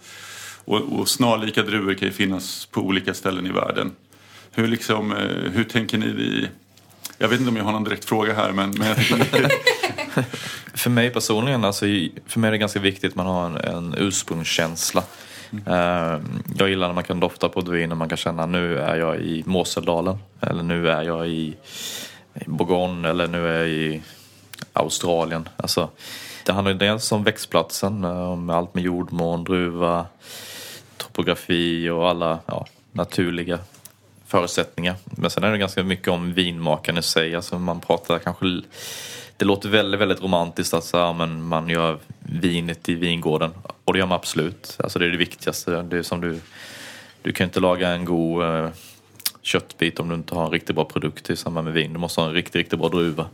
Speaker 3: Och, och snarlika druvor kan ju finnas på olika ställen i världen. Hur, liksom, eh, hur tänker ni i... Jag vet inte om jag har någon direkt fråga här men, men
Speaker 2: För mig personligen, alltså, för mig är det ganska viktigt att man har en, en ursprungskänsla. Mm. jag gillar när man kan dofta på ett och man kan känna nu är jag i Moseldalen. Eller nu är jag i i Bourgogne eller nu är jag i Australien. Alltså, det handlar ju dels om växtplatsen, eh, med om allt med jordmån, druva, topografi och alla ja, naturliga förutsättningar. Men sen är det ganska mycket om vinmakaren i sig. Alltså man pratar kanske... Det låter väldigt, väldigt romantiskt att så här, men man gör vinet i vingården. Och det gör man absolut. Alltså det är det viktigaste. Det är som du... Du kan inte laga en god eh, köttbit om du inte har en riktigt bra produkt i samband med vin. Du måste ha en riktigt, riktigt bra druva.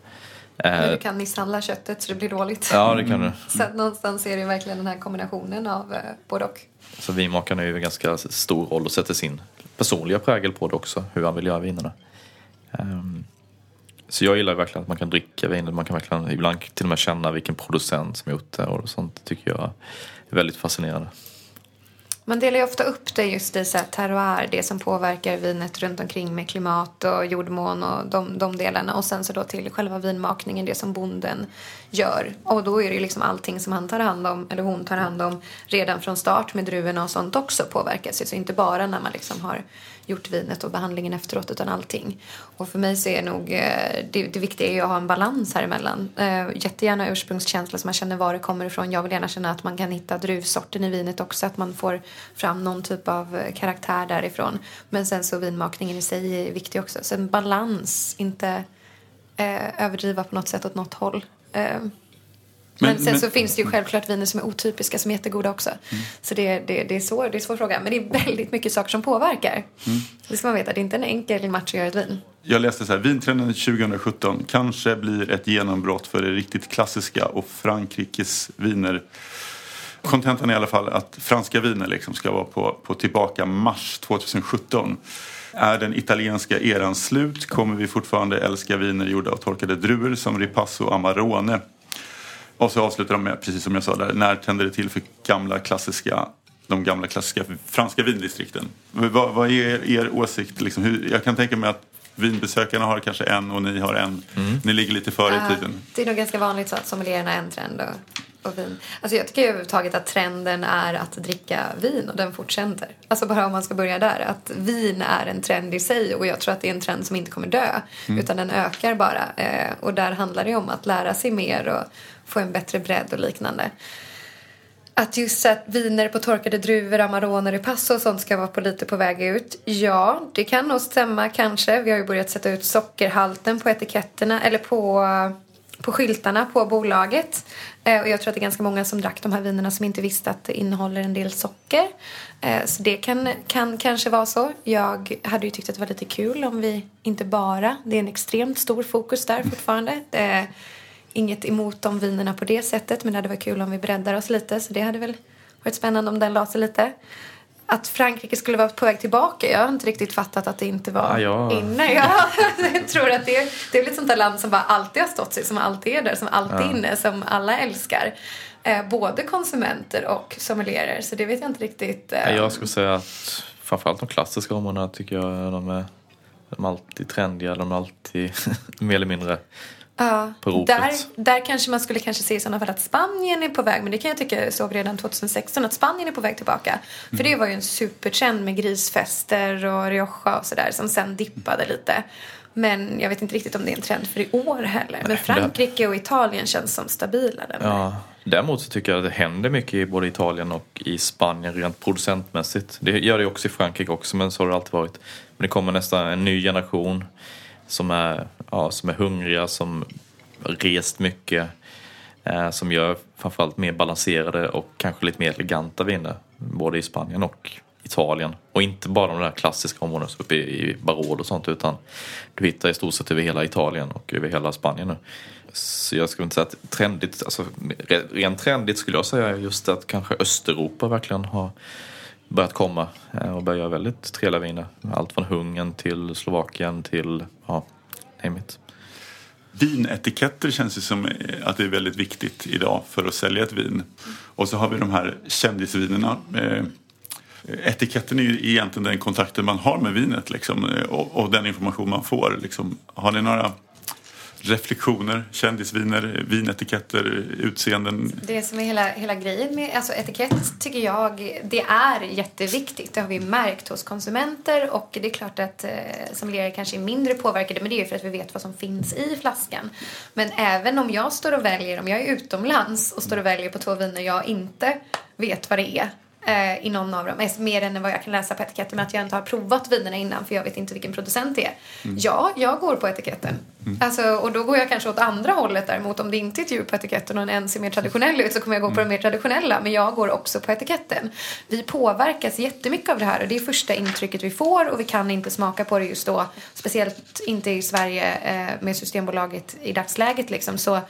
Speaker 1: Men
Speaker 2: Eh,
Speaker 1: du kan misshandla köttet så det blir dåligt.
Speaker 2: ja, det kan du.
Speaker 1: Så att någonstans är det verkligen den här kombinationen av eh, både och.
Speaker 2: Så vinmakaren är ju en ganska stor roll och sätter sin personliga prägel på det också, hur han vill göra vinerna. Ehm, så jag gillar verkligen att man kan dricka vinet, man kan verkligen ibland till och med känna vilken producent som gjort det och sånt tycker jag är väldigt fascinerande.
Speaker 1: Man delar ju ofta upp det just i så här terroir, det som påverkar vinet runt omkring med klimat och jordmån och de, de delarna. Och sen så då till själva vinmakningen, det som bonden gör. Och då är det ju liksom allting som han tar hand om, eller hon tar hand om redan från start med druvorna och sånt också påverkas ju. Så inte bara när man liksom har gjort vinet och behandlingen efteråt utan allting. Och för mig så är nog eh, det, det viktiga är att ha en balans här emellan. Eh, jättegärna ursprungskänsla så man känner var det kommer ifrån. Jag vill gärna känna att man kan hitta druvsorten i vinet också. Att man får fram någon typ av eh, karaktär därifrån. Men sen så vinmakningen i sig är viktig också. Så en balans, inte eh, överdriva på något sätt åt något håll. Eh, men, sen
Speaker 3: men-
Speaker 1: så finns det ju självklart viner som är otypiska som är jättegoda också.
Speaker 3: Mm.
Speaker 1: Så det, det, det, är svår, det är svår fråga. Men det är väldigt mycket saker som påverkar.
Speaker 3: Mm.
Speaker 1: Det ska man veta. Det är inte en enkel match att göra ett vin.
Speaker 3: Jag läste så här, vintrenden 2017 kanske blir ett genombrott för det riktigt klassiska och Frankrikes viner kontentan är i alla fall att franska viner liksom ska vara på, på tillbaka mars 2017. Är den italienska eran slut kommer vi fortfarande älska viner gjorda av torkade druvor som Ripasso och Amarone. Och så avslutar de med, precis som jag sa där, när tänder det till för gamla klassiska de gamla klassiska franska vindistrikten. Vad, vad är er, åsikt? Liksom, hur, jag kan tänka mig att vinbesökarna har kanske en och ni har en. Ni ligger lite före i tiden.
Speaker 1: Det är nog ganska vanligt så att sommelierarna har en trend och, och vin. Alltså jag tycker överhuvudtaget att trenden är att dricka vin och den fortsätter. Alltså bara om man ska börja där. Att vin är en trend i sig och jag tror att det är en trend som inte kommer dö. Utan den ökar bara. Eh, och där handlar det om att lära sig mer och få en bättre bredd och liknande. Att just att viner på torkade druvor, amaroner i pass och sånt ska vara på lite på väg ut. Ja, det kan nog stämma kanske. Vi har ju börjat sätta ut sockerhalten på etiketterna eller på, på skyltarna på bolaget. Eh, och jag tror att det är ganska många som drack de här vinerna som inte visste att det innehåller en del socker. Eh, så det kan, kan kanske vara så. Jag hade ju tyckt att det var lite kul om vi inte bara, det är en extremt stor fokus där fortfarande. Eh, inget emot de vinerna på det sättet men det hade varit kul om vi breddar oss lite så det hade väl varit spännande om den la sig lite. Att Frankrike skulle vara på väg tillbaka, jag har inte riktigt fattat att det inte var
Speaker 2: Ja, jag-
Speaker 1: inne. Jag, jag tror att det, det är ett sånt där land som bara alltid har stått sig, som alltid är där, som alltid är inne, som alla älskar. Eh, både konsumenter och sommelierer, så det vet jag inte riktigt. Eh,
Speaker 2: Ja, Jag skulle säga att framförallt de klassiska områdena tycker jag de är, de är alltid trendiga, de är alltid mer eller mindre
Speaker 1: Ja,
Speaker 2: på ropet.
Speaker 1: där, där kanske man skulle kanske se i sådana fall att Spanien är på väg, men det kan jag tycka jag såg redan 2016 att Spanien är på väg tillbaka. För
Speaker 2: Mm.
Speaker 1: det var ju en supertrend med grisfester och Rioja och sådär som sen dippade lite. Men jag vet inte riktigt om det är en trend för i år heller. Men
Speaker 2: det-
Speaker 1: Frankrike och Italien känns som stabila där.
Speaker 2: Ja, däremot så tycker jag att det händer mycket i både Italien och i Spanien rent producentmässigt. Det gör det också i Frankrike också, men så har det alltid varit. Men det kommer nästan en ny generation som är, ja, som är hungriga, som har rest mycket, eh, som gör framförallt mer balanserade och kanske lite mer eleganta viner, både i Spanien och Italien. Och inte bara de där klassiska områdena som uppe i, i och sånt, utan du hittar i stort sett över hela Italien och över hela Spanien nu. Så jag skulle inte säga att trendigt, alltså rent trendigt skulle jag säga just att kanske Östeuropa verkligen har börjat komma eh, och börjar göra väldigt trevliga viner. Allt från Ungern till Slovakien till, ja, name it.
Speaker 3: Vinetiketter känns ju som eh, att det är väldigt viktigt idag för att sälja ett vin. Och så har vi de här kändisvinerna. Eh, etiketten är ju egentligen den kontakten man har med vinet liksom, och, och den information man får. Liksom. Har ni några reflektioner? Kändisviner, vinetiketter, utseenden?
Speaker 1: Det som är hela, hela grejen med alltså etikett tycker jag, det är jätteviktigt. Det har vi märkt hos konsumenter och det är klart att eh, sommelierer kanske är mindre påverkade men det är ju för att vi vet vad som finns i flaskan. Men även om jag står och väljer, om jag är utomlands och står och väljer på två viner jag inte vet vad det är eh, i någon av dem, mer än vad jag kan läsa på etiketten men att jag inte har provat vinerna innan för jag vet inte vilken producent det är. Ja, jag går på etiketten. Alltså, och då går jag kanske åt andra hållet däremot. Om det inte är ett djur på etiketten och en ser mer traditionell ut så kommer jag gå på den mer traditionella. Men jag går också på etiketten. Vi påverkas jättemycket av det här och det är första intrycket vi får och vi kan inte smaka på det just då. Speciellt inte i Sverige eh, med Systembolaget i dagsläget liksom. Så,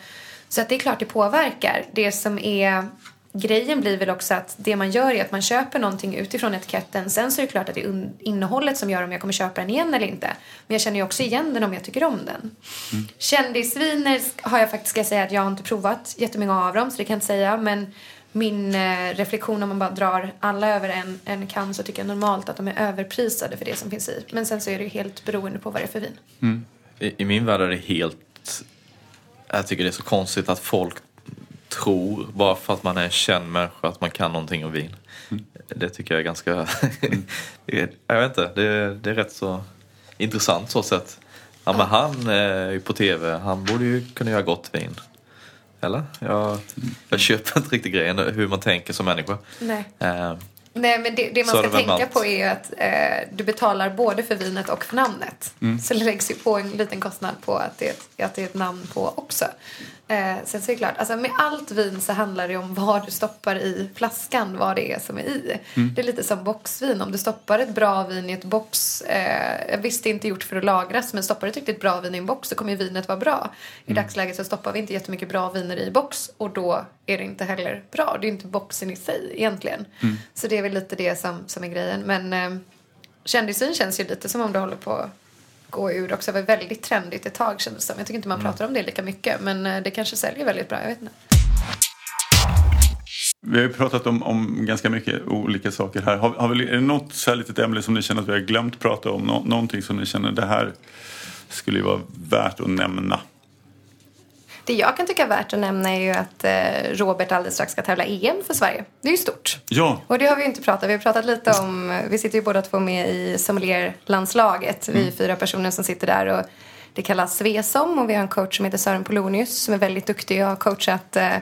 Speaker 1: så att det är klart det påverkar. Det som är Grejen blir väl också att det man gör är att man köper någonting utifrån etiketten. Sen så är det klart att det är innehållet som gör om jag kommer köpa den igen eller inte. Men jag känner ju också igen den om jag tycker om den. Kändisviner sk- har jag faktiskt, ska jag säga, att jag har inte provat jättemånga av dem så det kan jag inte säga. Men min eh, reflektion om man bara drar alla över en, en kam så tycker jag normalt att de är överprisade för det som finns i. Men sen så är det ju helt beroende på vad det är för vin.
Speaker 2: I, I min värld är det helt... Jag tycker det är så konstigt att folk tror, bara för att man är en känd människa, att man kan någonting om vin. Det tycker jag är ganska... är- jag vet inte, det, det är rätt så intressant så sett. Ja men han är ju på tv, han borde ju kunna göra gott vin. Eller? Jag, jag köper inte riktigt grejen, hur man tänker som människa.
Speaker 1: Nej.
Speaker 2: Eh,
Speaker 1: Nej, men det, det man ska
Speaker 2: det
Speaker 1: tänka
Speaker 2: allt.
Speaker 1: på är ju att eh, du betalar både för vinet och för namnet.
Speaker 2: Mm.
Speaker 1: Så det läggs ju på en liten kostnad på att det, att det är ett namn på också. Eh, sen så är det klart, alltså med allt vin så handlar det om vad du stoppar i flaskan, vad det är som är i. Det är lite som boxvin. Om du stoppar ett bra vin i ett box, eh, visst det är inte gjort för att lagras, men stoppar du ett riktigt bra vin i en box så kommer ju vinet vara bra. I dagsläget så stoppar vi inte jättemycket bra viner i box och då är det inte heller bra. Det är inte boxen i sig egentligen. Så det är väl lite det som, som är grejen. Men eh, kändisvin känns ju lite som om det håller på gå ur också. Det var väldigt trendigt ett tag kändes som. Jag tycker inte man pratar om det lika mycket men eh, det kanske säljer väldigt bra, jag vet inte.
Speaker 3: Vi har ju pratat om, om ganska mycket olika saker här. Har, har vi, är det något så här litet ämne som ni känner att vi har glömt prata om? Nå, någonting som ni känner det här skulle ju vara värt att nämna?
Speaker 1: Det jag kan tycka är värt att nämna är ju att eh, Robert alldeles strax ska tävla EM för Sverige. Det är ju stort.
Speaker 3: Ja,
Speaker 1: Och det har vi ju inte pratat Vi har pratat lite om, vi sitter ju båda två med i sommelierlandslaget. Vi är fyra personer som sitter där och det kallas Svesom och vi har en coach som heter Sören Polonius som är väldigt duktig och har coachat eh,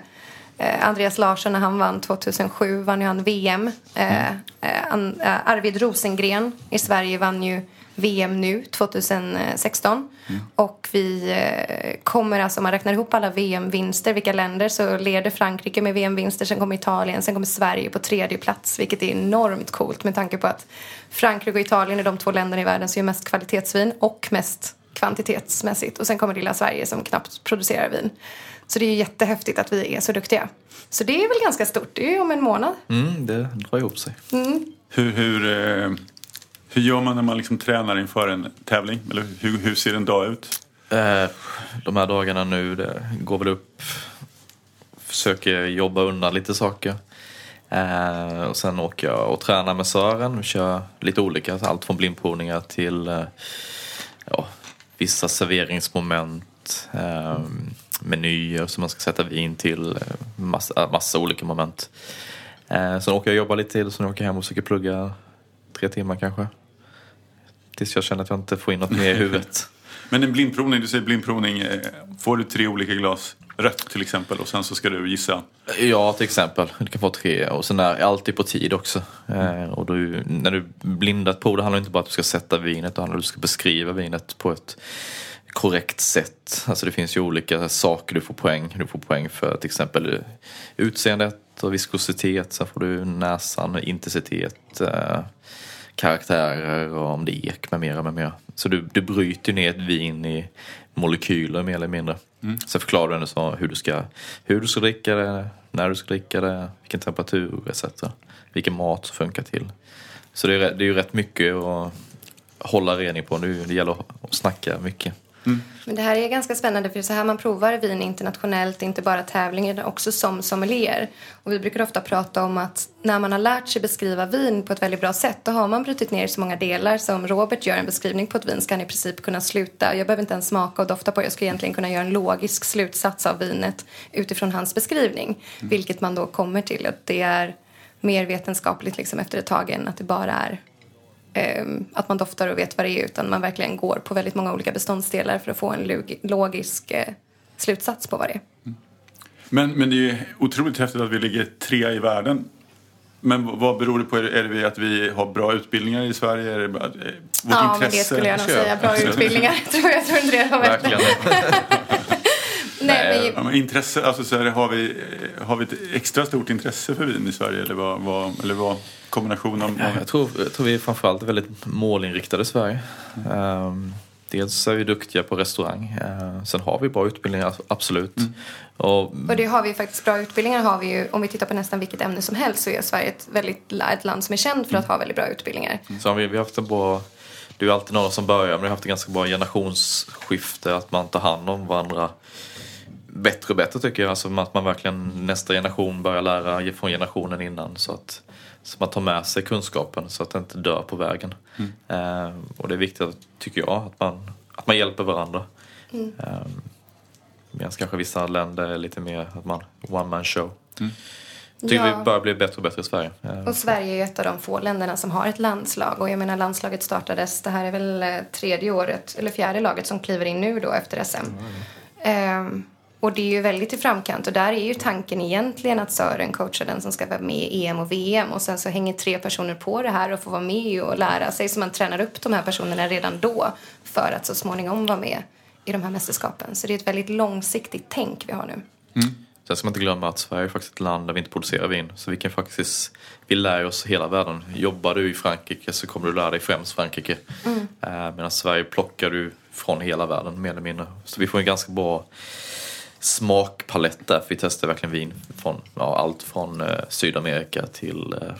Speaker 1: eh, Andreas Larsson när han vann 2007 vann ju han VM. Eh, eh, eh, Arvid Rosengren i Sverige vann ju VM nu 2016. Och vi eh, kommer alltså, om man räknar ihop alla VM-vinster, vilka länder, så leder Frankrike med VM-vinster, sen kommer Italien, sen kommer Sverige på tredje plats, vilket är enormt coolt med tanke på att Frankrike och Italien är de två länderna i världen som gör mest kvalitetsvin och mest kvantitetsmässigt. Och sen kommer lilla Sverige som knappt producerar vin. Så det är ju jättehäftigt att vi är så duktiga. Så det är väl ganska stort, det är ju om en månad.
Speaker 2: Mm, det drar ihop sig.
Speaker 3: hur, hur, eh, hur gör man när man liksom tränar inför en tävling? Eller hur, hur ser en dag ut?
Speaker 2: Eh, de här dagarna nu, det går väl upp. Försöker jobba undan lite saker. Eh, och sen åker jag och tränar med Sören Vi kör lite olika. Allt från blindprovningar till eh, ja, vissa serveringsmoment. Eh, menyer som man ska sätta vin till. Eh, massa, eh, massa olika moment. Eh, sen åker jag och jobbar lite till. Sen åker jag hem och försöker plugga tre timmar kanske. Tills jag känner att jag inte får in något mer i huvudet.
Speaker 3: Men en blindprovning, du säger blindprovning. eh, Får du tre olika glas rött till exempel och sen så ska du gissa?
Speaker 2: Ja, till exempel. Du kan få tre. Och sen är alltid på tid också. Eh, och du, när du blindat prov, det handlar inte bara om att du ska sätta vinet. Det handlar om att du ska beskriva vinet på ett korrekt sätt. Alltså det finns ju olika saker du får poäng. Du får poäng för till exempel utseendet och viskositet. Sen får du näsan, intensitet, karaktärer och om det är ek med mera, med mera. Så du, du bryter ner ett vin i molekyler mer eller mindre. Sen förklarar du så hur du, ska, hur du ska dricka det, när du ska dricka det, vilken temperatur etc. Vilken mat som funkar till. Så det är, det är ju rätt mycket att hålla redning på. Nu, det gäller att snacka mycket.
Speaker 1: Men det här är ganska spännande för det är så här man provar vin internationellt, inte bara tävlingar utan också som sommelier. Och vi brukar ofta prata om att när man har lärt sig beskriva vin på ett väldigt bra sätt då har man brutit ner så många delar. Så om Robert gör en beskrivning på ett vin ska han i princip kunna sluta. Jag behöver inte ens smaka och dofta på det. Jag ska egentligen kunna göra en logisk slutsats av vinet utifrån hans beskrivning. Vilket man då kommer till att det är mer vetenskapligt liksom efter ett tag än att det bara är ehm, att man doftar och vet vad det är utan man verkligen går på väldigt många olika beståndsdelar för att få en log- logisk eh, slutsats på vad det är.
Speaker 3: Men, men det är otroligt häftigt att vi ligger trea i världen. Men vad beror det på? Är det, att vi har bra utbildningar i Sverige? Är det eh, vårt
Speaker 1: ja, men
Speaker 3: intresse?
Speaker 1: det skulle jag nog säga. Bra utbildningar. tror jag, tror inte det.
Speaker 2: Verkligen.
Speaker 1: Nej,
Speaker 3: Ja,
Speaker 1: men,
Speaker 3: intresse, alltså så här, har, vi, har vi ett extra stort intresse för vin i Sverige? Eller vad, vad, eller vad kombination av...
Speaker 2: Ja, jag, tror, jag tror vi framförallt är väldigt målinriktade i Sverige. Ehm, dels är vi duktiga på restaurang. Ehm, sen har vi bra utbildningar, absolut. Och,
Speaker 1: och det har vi ju faktiskt bra utbildningar har vi ju. Om vi tittar på nästan vilket ämne som helst så är Sverige ett, väldigt, ett land som är känd för att ha väldigt bra utbildningar.
Speaker 2: så har vi, vi har haft en bra... Det är alltid några som börjar, men vi har haft ett ganska bra generationsskifte. Att man tar hand om varandra bättre och bättre tycker jag. Alltså att man verkligen nästa generation börjar lära från generationen innan. Så att så man tar med sig kunskapen så att det inte dör på vägen. Eh, och det är viktigt, tycker jag, att man, att man hjälper varandra. Eh, Medan kanske vissa länder är lite mer att man one man show. Tycker
Speaker 1: Ja.
Speaker 2: vi börjar bli bättre och bättre i Sverige. Eh,
Speaker 1: Och Sverige är ju ett av de få länderna som har ett landslag. Och jag menar landslaget startades, det här är väl eh, tredje året, eller fjärde laget som kliver in nu då efter SM. Ehm, och det är ju väldigt i framkant och där är ju tanken egentligen att Sören coachar den som ska vara med i EM och VM och sen så hänger tre personer på det här och får vara med och lära sig så man tränar upp de här personerna redan då för att så småningom vara med i de här mästerskapen. Så det är ett väldigt långsiktigt tänk vi har nu.
Speaker 2: Sen ska man inte glömma att Sverige är faktiskt ett land där vi inte producerar vin. Så vi kan faktiskt, vi lär oss hela världen. Jobbar du i Frankrike så kommer du lära dig främst Frankrike.
Speaker 1: Mm.
Speaker 2: Eh, medan Sverige plockar du från hela världen mer eller mindre. Så vi får en ganska bra smakpalett där. För vi testar verkligen vin från ja, allt från eh, Sydamerika till eh,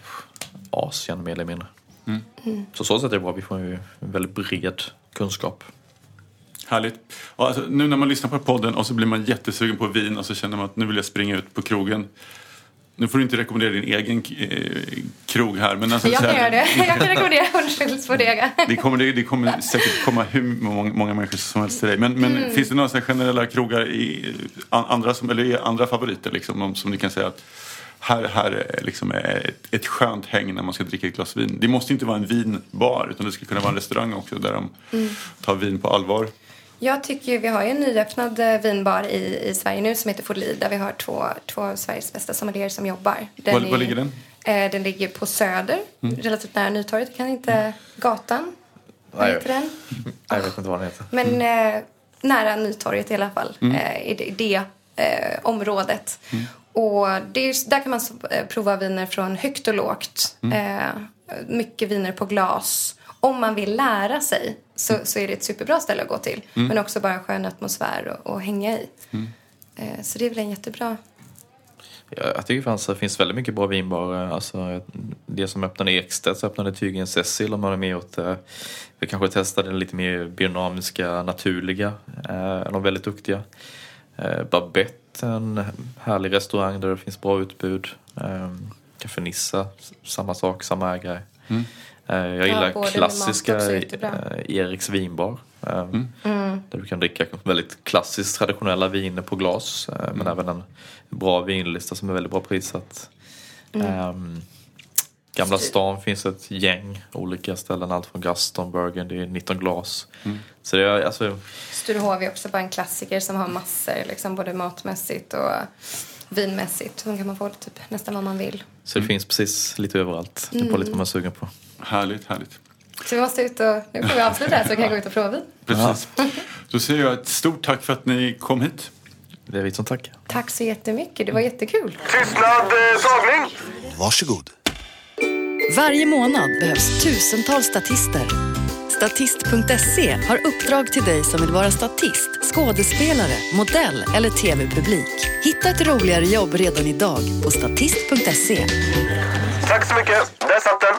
Speaker 2: Asien mer eller mindre.
Speaker 1: Mm.
Speaker 2: Så så sätt är det bra. Vi får ju en väldigt bred kunskap.
Speaker 3: Härligt. Alltså, nu när man lyssnar på podden och så blir man jättesugen på vin och så känner man att nu vill jag springa ut på krogen. Nu får du inte rekommendera din egen eh, krog här. Men alltså,
Speaker 1: Jag kan göra det. Jag kan rekommendera Hornskilds Bodega.
Speaker 3: Det kommer, det, det kommer säkert komma hur många, många människor som helst till dig. Men, men
Speaker 1: Mm.
Speaker 3: finns det några generella krogar i an- andra, som, eller andra favoriter liksom, om- som ni kan säga att här, här är liksom är ett, ett skönt häng när man ska dricka ett glas vin. Det måste inte vara en vinbar utan det skulle kunna vara en restaurang också där de
Speaker 1: Mm.
Speaker 3: tar vin på allvar.
Speaker 1: Jag tycker vi har ju en nyöppnad eh, vinbar i, i Sverige nu som heter Forli där vi har två, två av Sveriges bästa sommelierer som jobbar. Den
Speaker 3: Var-
Speaker 1: är-
Speaker 3: var ligger den?
Speaker 1: Eh, den ligger på Söder, relativt nära Nytorget. Kan inte gatan. Vad
Speaker 2: Nej.
Speaker 1: heter den?
Speaker 2: Jag vet inte vad den heter.
Speaker 1: Men eh, nära Nytorget i alla fall, eh, i det, det eh, området. Och det är, där kan man eh, prova viner från högt och lågt. Eh, mycket viner på glas. Om man vill lära sig så, så är det ett superbra ställe att gå till. Men också bara en skön atmosfär och, och hänga i. Eh, så det är väl en jättebra...
Speaker 2: Ja, Jag tycker fanns, det finns väldigt mycket bra vinbarer. Alltså, det som öppnade i Ekstedt så öppnade tydligen Cecil om man är med åt det. Vi kanske testade lite mer biodynamiska, naturliga. Eh, de är väldigt duktiga. Eh, Babette, en härlig restaurang där det finns bra utbud. Eh, Café Nissa, samma sak, samma ägare. Eh, jag gillar
Speaker 1: med
Speaker 2: klassiska eh, Eriks vinbar. Eh,
Speaker 1: Mm.
Speaker 2: Där du kan dricka väldigt klassiskt traditionella viner på glas. eh, Men även en bra vinlista som är väldigt bra prissatt. Ehm, Gamla stan finns ett gäng olika ställen. Allt från Gaston, Burgundy, 19 glas. Så det är alltså,
Speaker 1: Sturehof är också bara en klassiker som har massor, liksom, både matmässigt och vinmässigt. Så kan man få typ nästan vad man vill.
Speaker 2: så det finns precis lite överallt. Det är på lite vad man är sugen på.
Speaker 3: Härligt, härligt.
Speaker 1: Så vi måste ut och... Nu får vi avsluta här så kan jag gå ut och prova vin.
Speaker 3: Precis. Då säger jag ett stort tack för att ni kom hit.
Speaker 2: Det är vi som tackar.
Speaker 1: Tack så jättemycket. Det var jättekul.
Speaker 4: Tystnad, eh, tagning!
Speaker 5: Varsågod.
Speaker 6: Varje månad behövs tusentals statister. Statist.se har uppdrag till dig som vill vara statist, skådespelare, modell eller tv-publik. Hitta ett roligare jobb redan idag på statist.se.
Speaker 4: Tack så mycket. Där satt den.